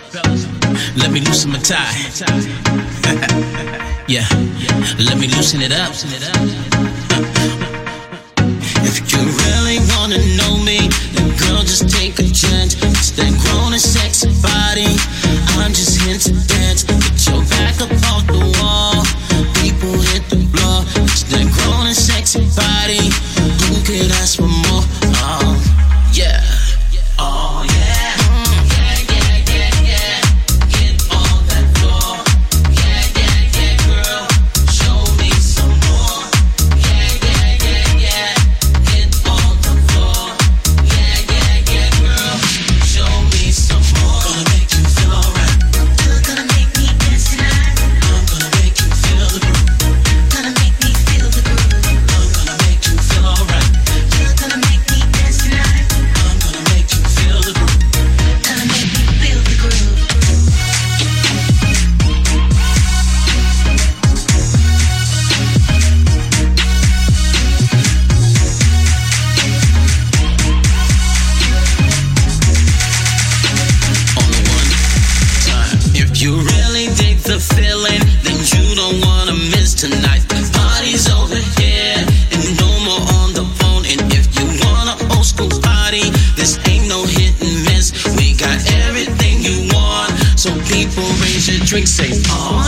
S21: let me loosen my tie. (laughs) yeah, let me loosen it up. If you really wanna know me, then girl, just take a chance. It's that grown and sexy body. I'm just here to dance. Put your back up drink
S2: safe. Uh-huh.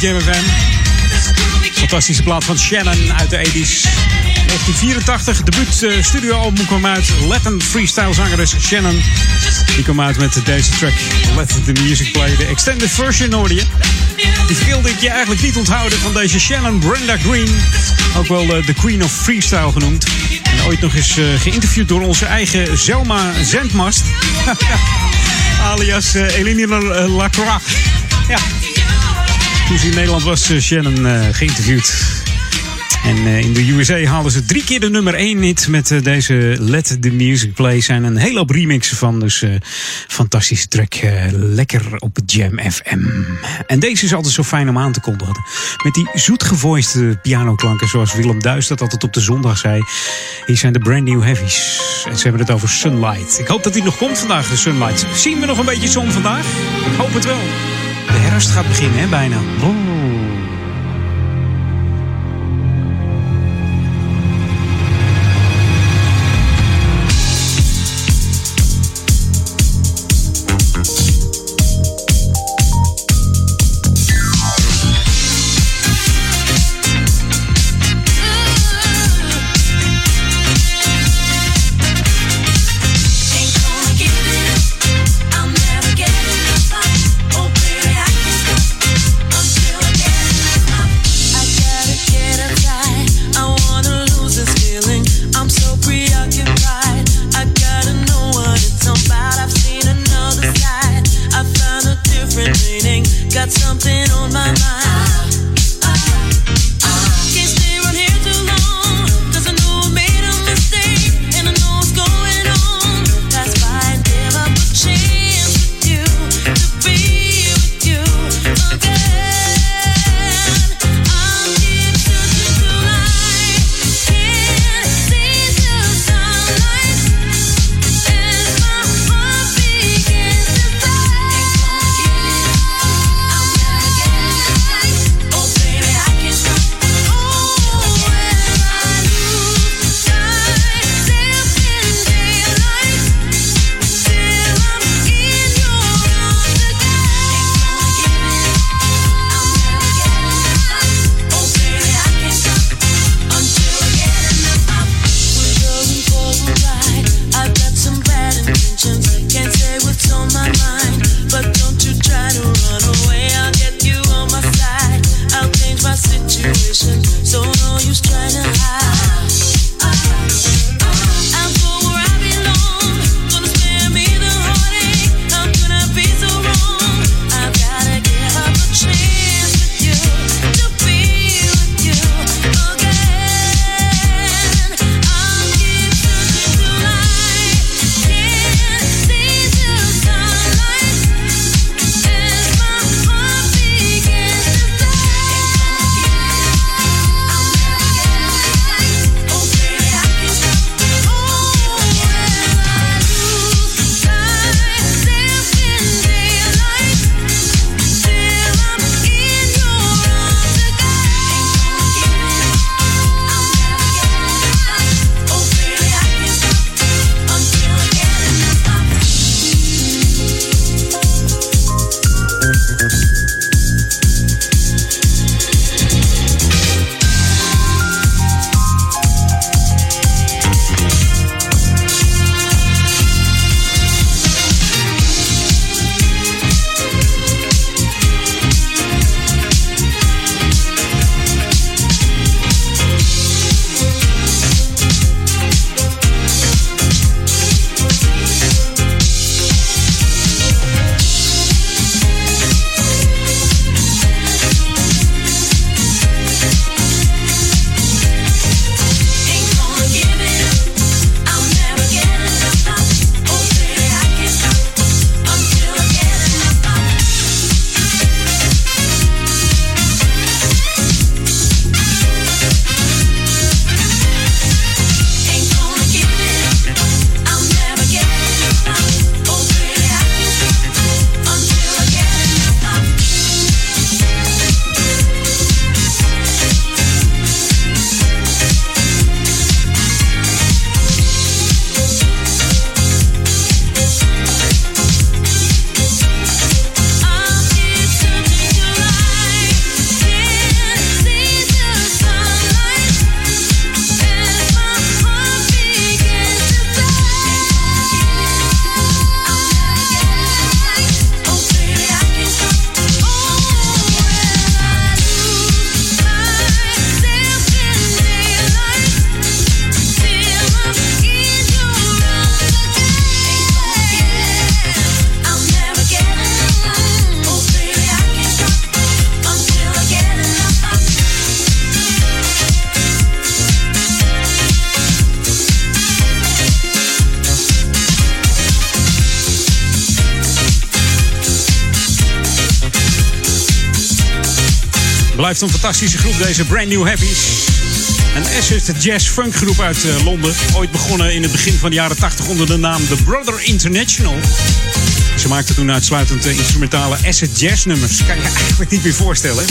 S2: Bij Jam. Fantastische plaat van Shannon uit de 80s. 1984, debuut studioalbum kwam uit. Latin freestyle zangeres Shannon. Die kwam uit met deze track. Let the music play. De extended version hoorde je. Die wilde ik je eigenlijk niet onthouden van deze Shannon Brenda Green. Ook wel eh, de Queen of Freestyle genoemd. En ooit nog eens eh, geïnterviewd door onze eigen Zelma Zendmast. (laughs) Alias eh, Elinor Lacroix. Ja. Toen ze in Nederland was, eh, Shannon eh, geïnterviewd. En eh, in de USA haalden ze drie keer de nummer 1 hit met deze Let the Music Play. zijn een hele hoop remixen van. Dus fantastische track. lekker op Jam FM. En deze is altijd zo fijn om aan te kondigen. Met die zoetgevoiste pianoklanken zoals Willem Duis dat altijd op de zondag zei. Hier zijn de brand new heavies. En ze hebben het over Sunlight. Ik hoop dat die nog komt vandaag, de Sunlight. Zien we nog een beetje zon vandaag? Ik hoop het wel. De herfst gaat beginnen, hè, bijna. Een fantastische groep, deze Brand New Heavies. Een acid jazz funk groep uit eh, Londen. Ooit begonnen in het begin van de jaren 80 onder de naam The Brother International. Ze maakten toen uitsluitend eh, instrumentale acid jazz nummers. Kan je eigenlijk niet meer voorstellen.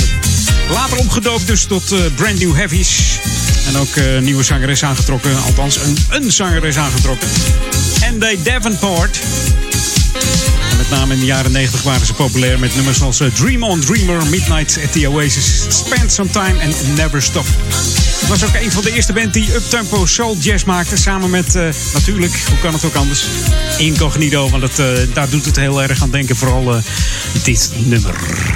S2: Later omgedoopt dus tot eh, Brand New Heavies. En ook een nieuwe zangeres aangetrokken. Althans, een, een zangeres aangetrokken. Andy Davenport. Met name in de jaren 90 waren ze populair met nummers als eh, Dream on Dreamer, Midnight at the Oasis, Spend Some Time en Never Stop. Het was ook een van de eerste band die uptempo soul jazz maakte. Samen met, eh, natuurlijk, hoe kan het ook anders, Incognito. Want het, eh, daar doet het heel erg aan denken, vooral eh, dit nummer.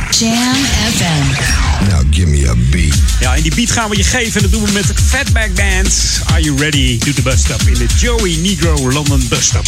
S3: Jam FM.
S22: Now give me a beat.
S2: Ja, en die beat gaan we je geven. En dat doen we met het Fatback Band. Are you ready to the bus stop in de Joey Negro London Bus Stop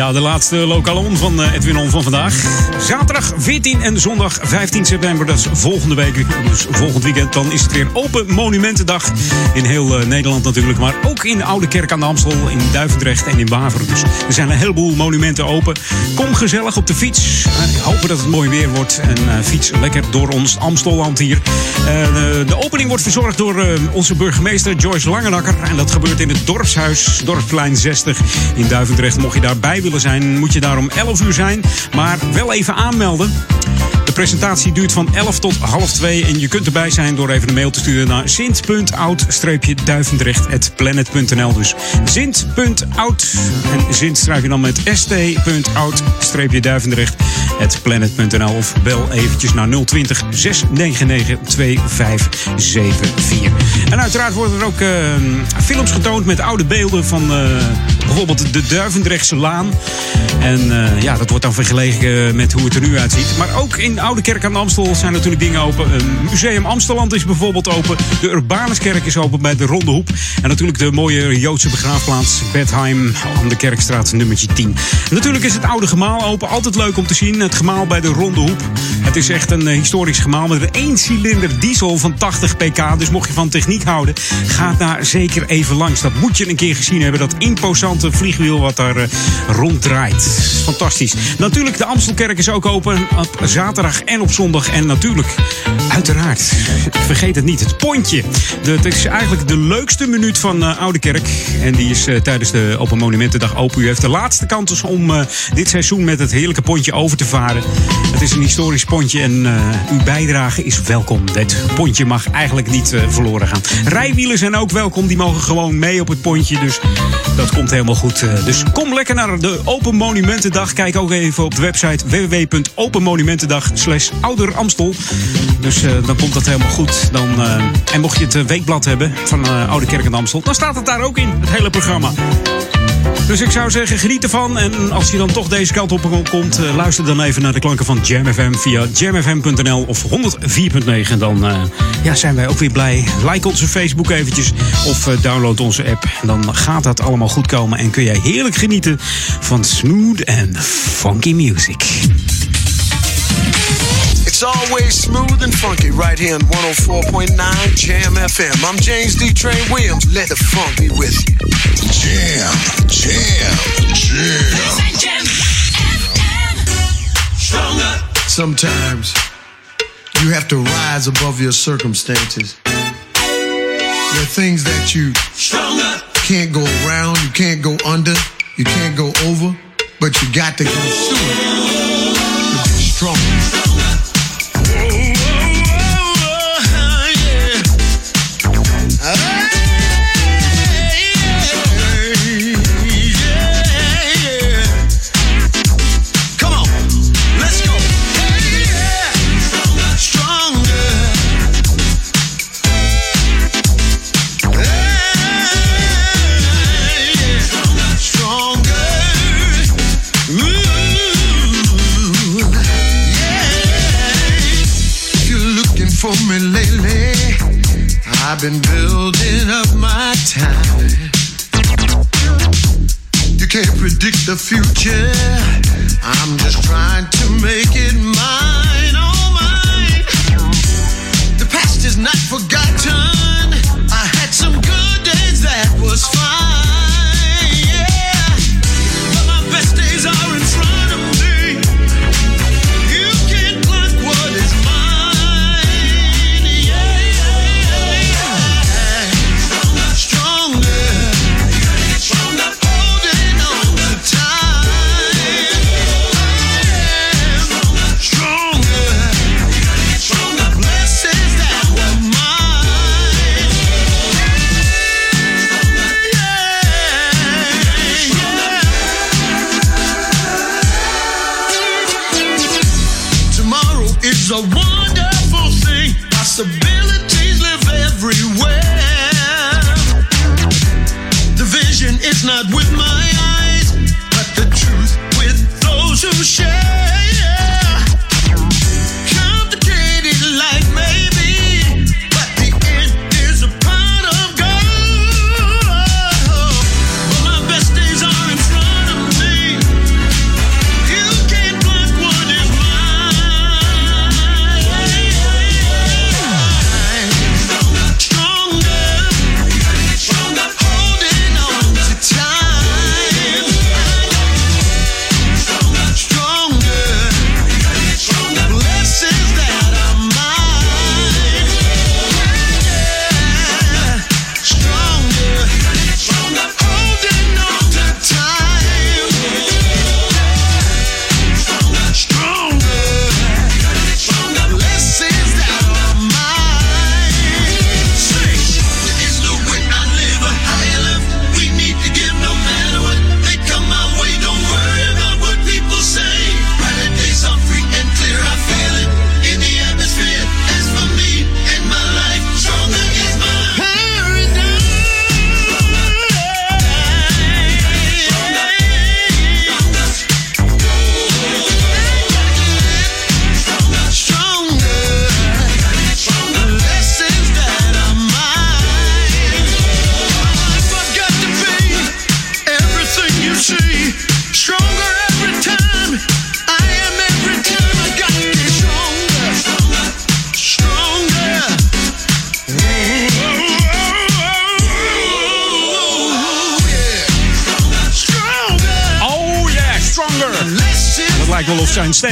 S2: Ja, de laatste lokale on van eh, Edwin On van vandaag. Zaterdag 14 en zondag 15 september, dat is volgende week. Dus volgend weekend, dan is het weer Open Monumentendag. In heel eh, Nederland natuurlijk, maar ook in de Oude Kerk aan de Amstel, in Duivendrecht en in Waver. Dus er zijn een heleboel monumenten open. Kom gezellig op de fiets. Ik hoop dat het mooi weer wordt. En fiets lekker door ons Amstelland hier. de, opening wordt verzorgd door onze burgemeester Joyce Langenakker. En dat gebeurt in het dorpshuis, Dorpsplein 60 in Duivendrecht. Mocht je daarbij willen zijn, moet je daar om 11 uur zijn. Maar wel even aanmelden. De presentatie duurt van 11 tot half 2 en je kunt erbij zijn door even een mail te sturen naar sint.oud-duivendrecht.planet.nl. Dus sint.oud en sint schrijf je dan met st.oud-duivendrecht.planet.nl of bel eventjes naar 020 699 2574. En uiteraard worden er ook uh, films getoond met oude beelden van uh, bijvoorbeeld de Duivendrechtse Laan. En uh, ja, dat wordt dan vergeleken met hoe het er nu uitziet. Maar ook in Oude Kerk aan de Amstel zijn natuurlijk dingen open. Museum Amsteland is bijvoorbeeld open. De Urbanuskerk is open bij de Ronde Hoep. En natuurlijk de mooie Joodse begraafplaats Bedheim aan de Kerkstraat nummertje 10. En natuurlijk is het Oude Gemaal open. Altijd leuk om te zien. Het gemaal bij de Ronde Hoep. Het is echt een historisch gemaal met een 1 cilinder diesel van 80 pk. Dus mocht je van techniek houden, ga daar zeker even langs. Dat moet je een keer gezien hebben. Dat imposante vliegwiel wat daar uh, ronddraait. Fantastisch. Natuurlijk, de Amstelkerk is ook open op zaterdag en op zondag. En natuurlijk, uiteraard, vergeet het niet, het pontje. Het is eigenlijk de leukste minuut van uh, Oude Kerk. En die is uh, tijdens de Open Monumentendag open. U heeft de laatste kans om uh, dit seizoen met het heerlijke pontje over te varen. Het is een historisch pontje en uw bijdrage is welkom. Het pontje mag eigenlijk niet verloren gaan. Rijwielen zijn ook welkom, die mogen gewoon mee op het pontje. Dus dat komt helemaal goed. Dus kom lekker naar de Open Monumentendag. Kijk ook even op de website www.openmonumentendag slash ouder Amstel. Dus dan komt dat helemaal goed. Dan, en mocht je het weekblad hebben van uh, Oude Kerk en Amstel, dan staat het daar ook in, hele programma. Dus ik zou zeggen, geniet ervan. En als je dan toch deze kant op komt, uh, luister dan even naar de klanken van Jam FM via jamfm.nl of 104.9. Dan uh, ja, zijn wij ook weer blij. Like onze Facebook eventjes of uh, download onze app. Dan gaat dat allemaal goed komen en kun jij heerlijk genieten van smooth en funky music.
S23: It's always smooth and funky right here on 104.9 Jam FM. I'm James D. Train Williams. Let the funk be with you.
S20: Jam, jam, jam.
S23: Stronger.
S9: Sometimes you have to rise above your circumstances. There are things that you
S23: Stronger.
S9: can't go around, you can't go under, you can't go over, but you got to go through it to be strong. I've been building up my time. You can't predict the future. I'm just trying to make it mine, oh mine. The past is not forgotten.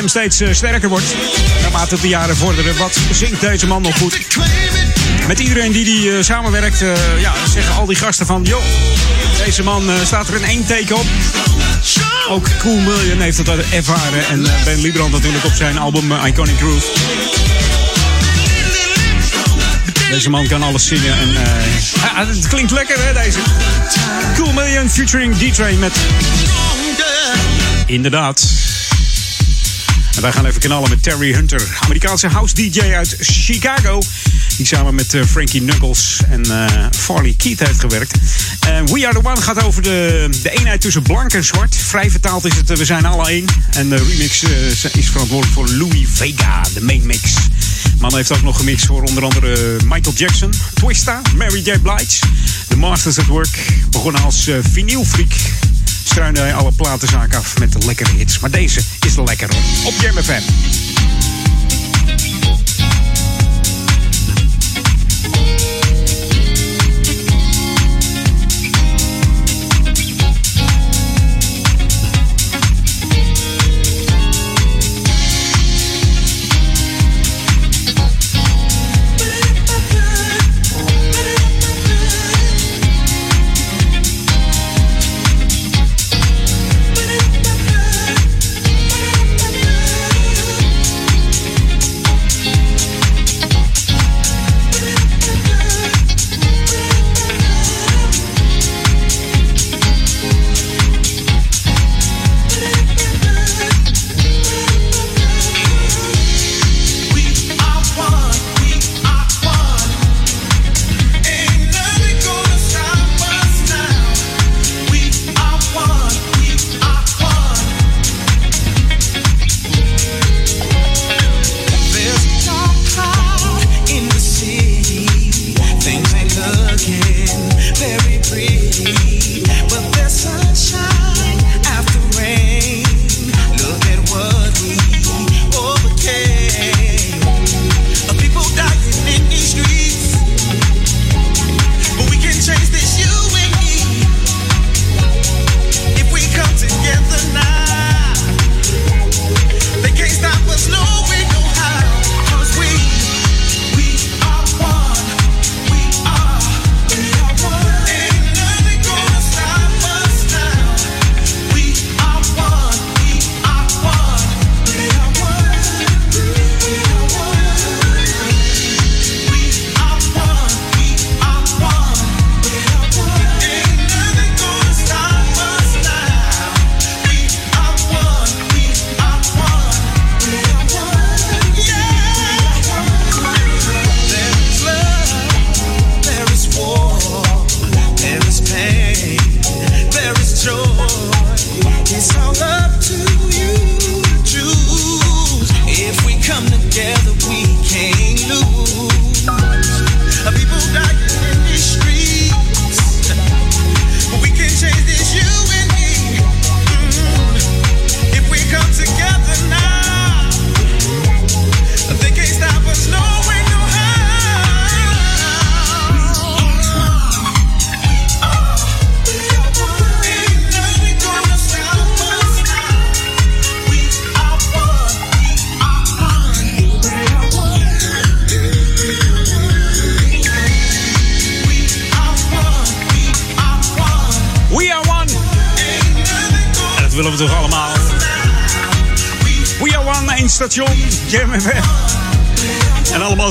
S9: Steeds eh, sterker wordt. Naarmate de jaren vorderen. Wat zingt deze man nog goed? Met iedereen die die eh, samenwerkt, eh, ja, zeggen al die gasten van... joh, deze man staat er in één teken op. Ook Cool Million heeft dat ervaren. En Ben Liebrand natuurlijk op zijn album Iconic Groove. Deze man kan alles zingen en ja, het klinkt lekker hè deze. Cool Million featuring D-Train met... Inderdaad. Wij gaan even knallen met Terry Hunter, Amerikaanse house DJ uit Chicago. Die samen met eh, Frankie Knuckles en eh, Farley Keith heeft gewerkt. We Are The One gaat over de, de eenheid tussen blank en zwart. Vrij vertaald is het eh, We Zijn Alle Één. En de remix is verantwoordelijk voor Louis Vega, de main mix. Man heeft ook nog gemixt voor onder andere Michael Jackson, Twista, Mary J. Blige. The Masters at Work, begonnen als vinylfreak. Struinde hij alle platenzaken af met de lekkere hits. Maar deze is de lekkere op Jam FM.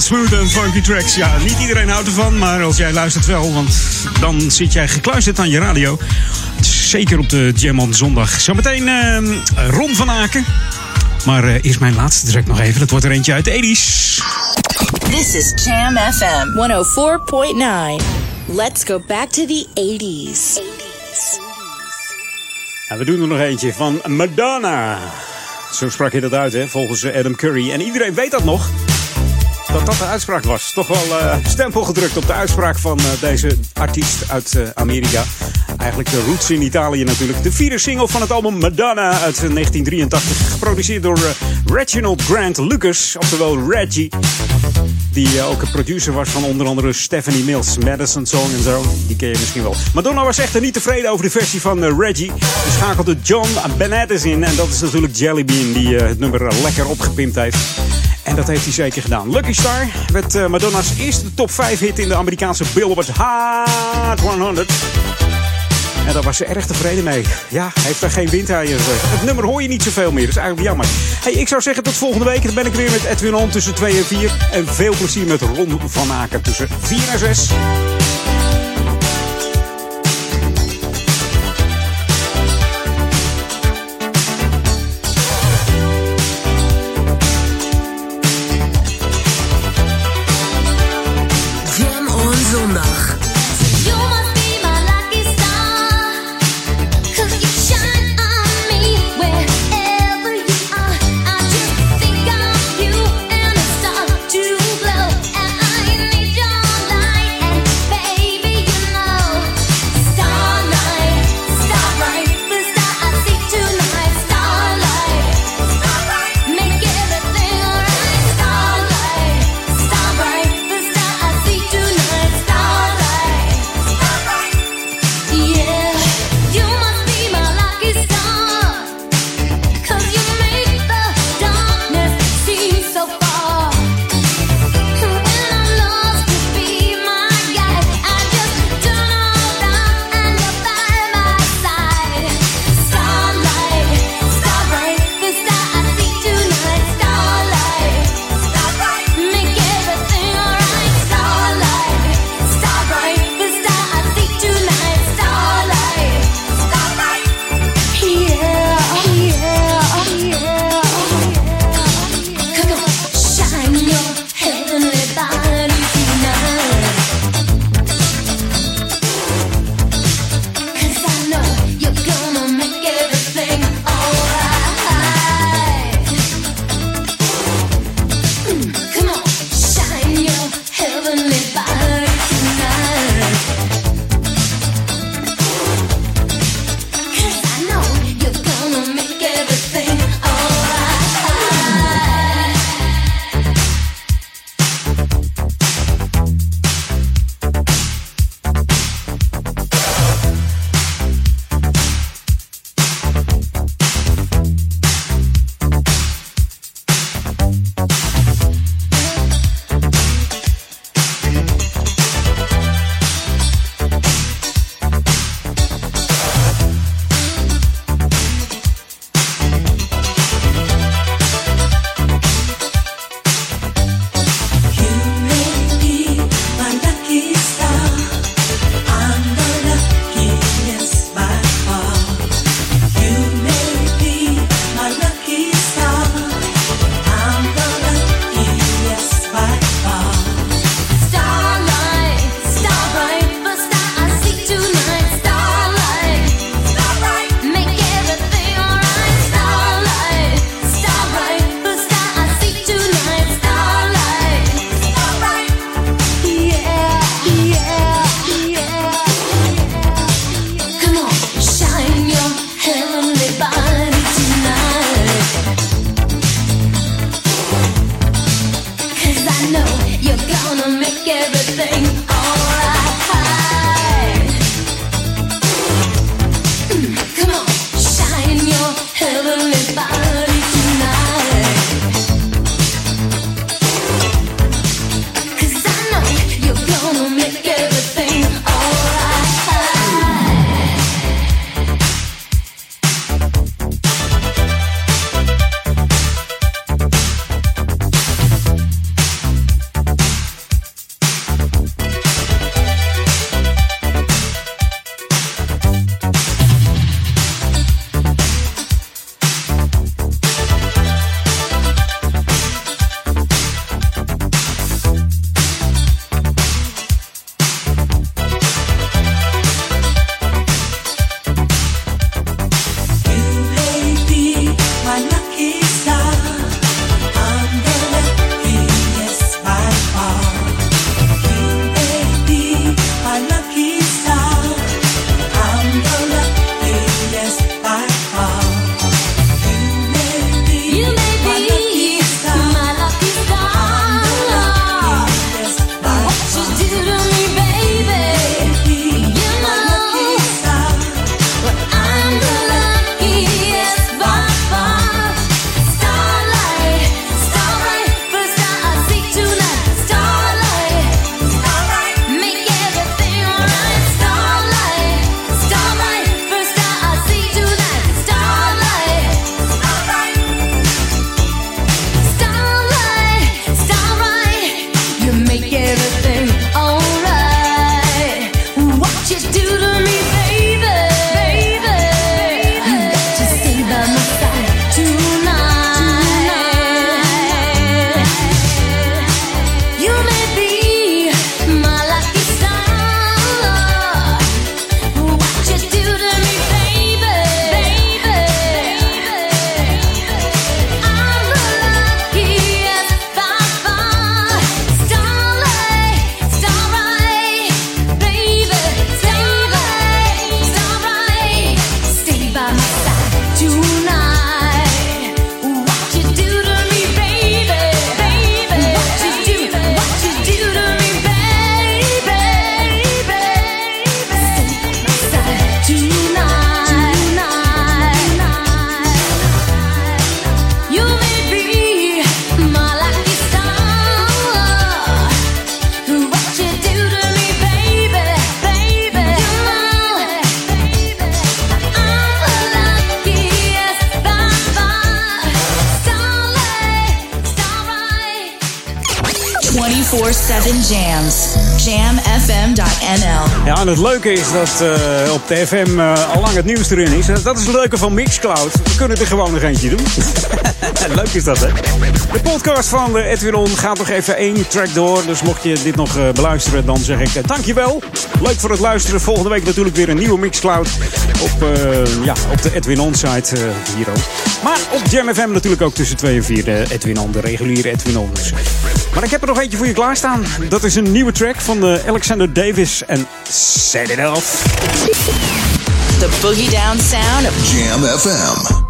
S9: Smooth en funky tracks. Ja, niet iedereen houdt ervan, maar als jij luistert wel, want dan zit jij gekluisterd aan je radio. Zeker op de Jam on zondag. Zometeen eh, Ron van Aken. Maar eh, eerst mijn laatste track nog even. Dat wordt er eentje uit de 80s.
S4: This is Jam FM 104.9. Let's go back to the 80s.
S9: En we doen er nog eentje van Madonna. Zo sprak je dat uit, hè, volgens Adam Curry. En iedereen weet dat nog dat dat de uitspraak was. Toch wel eh, stempel gedrukt op de uitspraak van eh, deze artiest uit eh, Amerika. Eigenlijk de roots in Italië natuurlijk. De vierde single van het album Madonna uit 1983. Geproduceerd door Reginald Grant Lucas, oftewel Reggie.
S3: Die ook een producer was van onder andere Stephanie Mills, Madison Song en zo. Die ken je misschien wel. Madonna was echter niet tevreden over de versie van Reggie. Ze schakelde John Bennett in. En dat is natuurlijk Jellybean die het nummer lekker opgepimpt heeft. En dat heeft hij zeker gedaan. Lucky Star werd eh, Madonna's eerste top 5 hit in de Amerikaanse Billboard Hot 100. En daar was ze erg tevreden mee. Ja, heeft daar geen windheier. Het nummer hoor je niet zoveel meer. Dat is eigenlijk jammer. Hey, ik zou zeggen tot volgende week. Dan ben ik weer met Edwin Holm tussen 2 en 4. En veel plezier met Ron van Aken tussen 4 en 6.
S2: Het leuke is dat eh, op de FM uh, eh, al lang het nieuws erin is. Eh, dat is het leuke van Mixcloud. We kunnen er gewoon nog eentje doen. (laughs) Leuk is dat, hè? De podcast van Edwin On gaat nog even één track door. Dus mocht je dit nog beluisteren, dan zeg ik dankjewel. Leuk voor het luisteren. Volgende week natuurlijk weer een nieuwe Mixcloud. Op, ja, op de Edwin On-site hier ook. Maar op Jam FM natuurlijk ook tussen 2 en 4. Edwin On, de reguliere Edwin On. Maar ik heb er nog eentje voor je klaarstaan. Dat is een nieuwe track van eh, Alexander Davis en Set It Off.
S4: The Boogie Down Sound of
S22: Jam FM.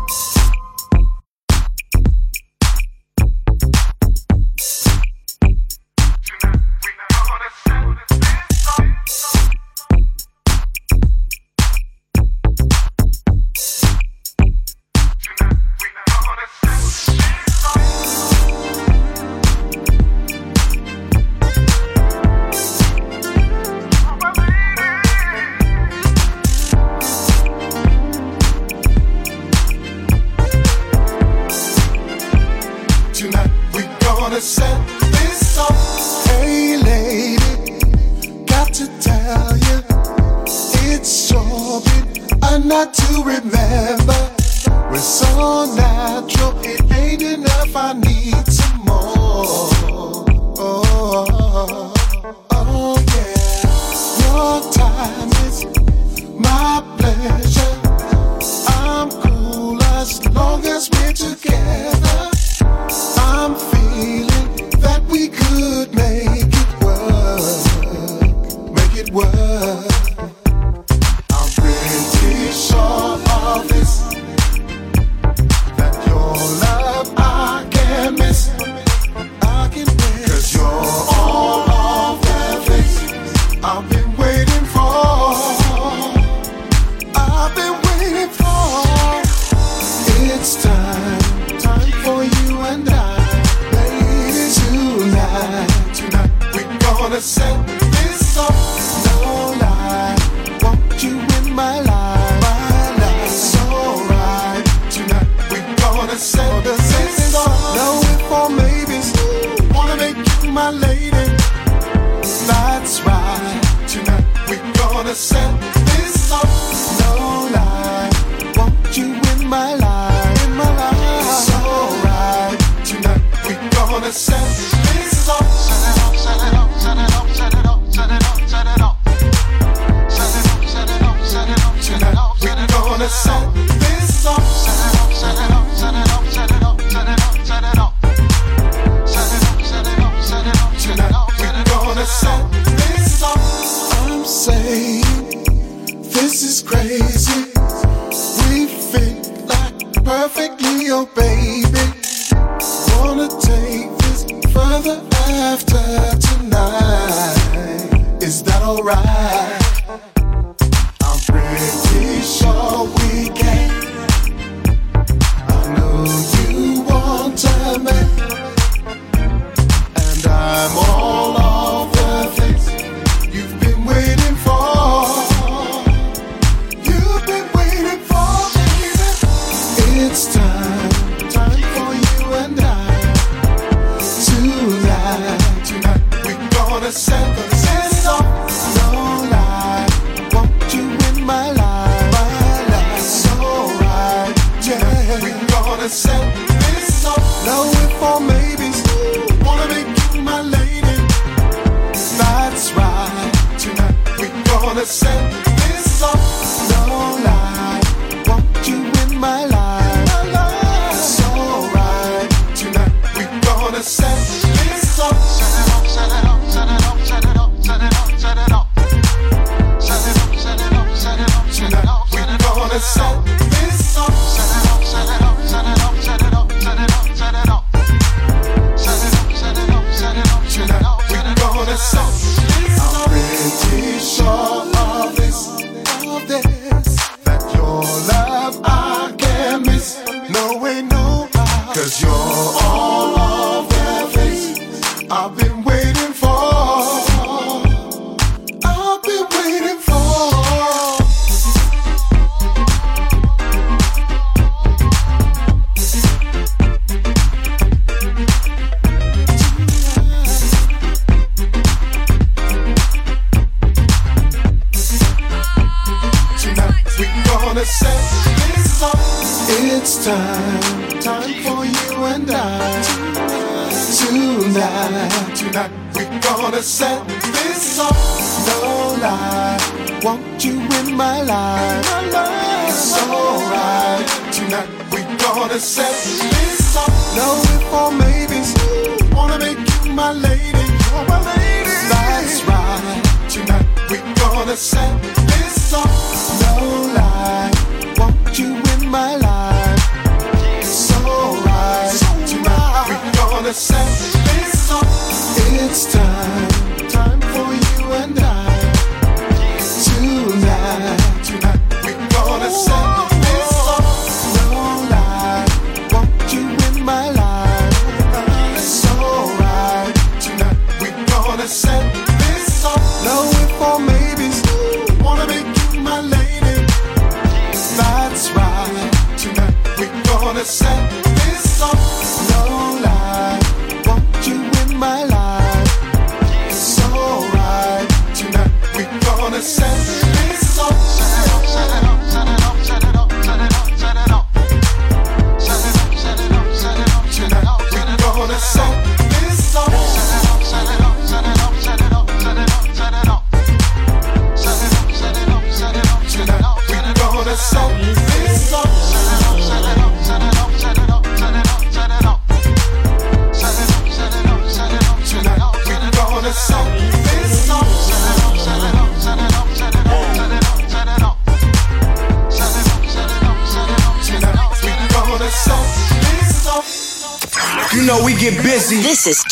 S8: perfectly.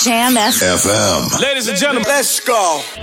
S11: Jam FM.
S10: Ladies and gentlemen, let's go.
S24: Het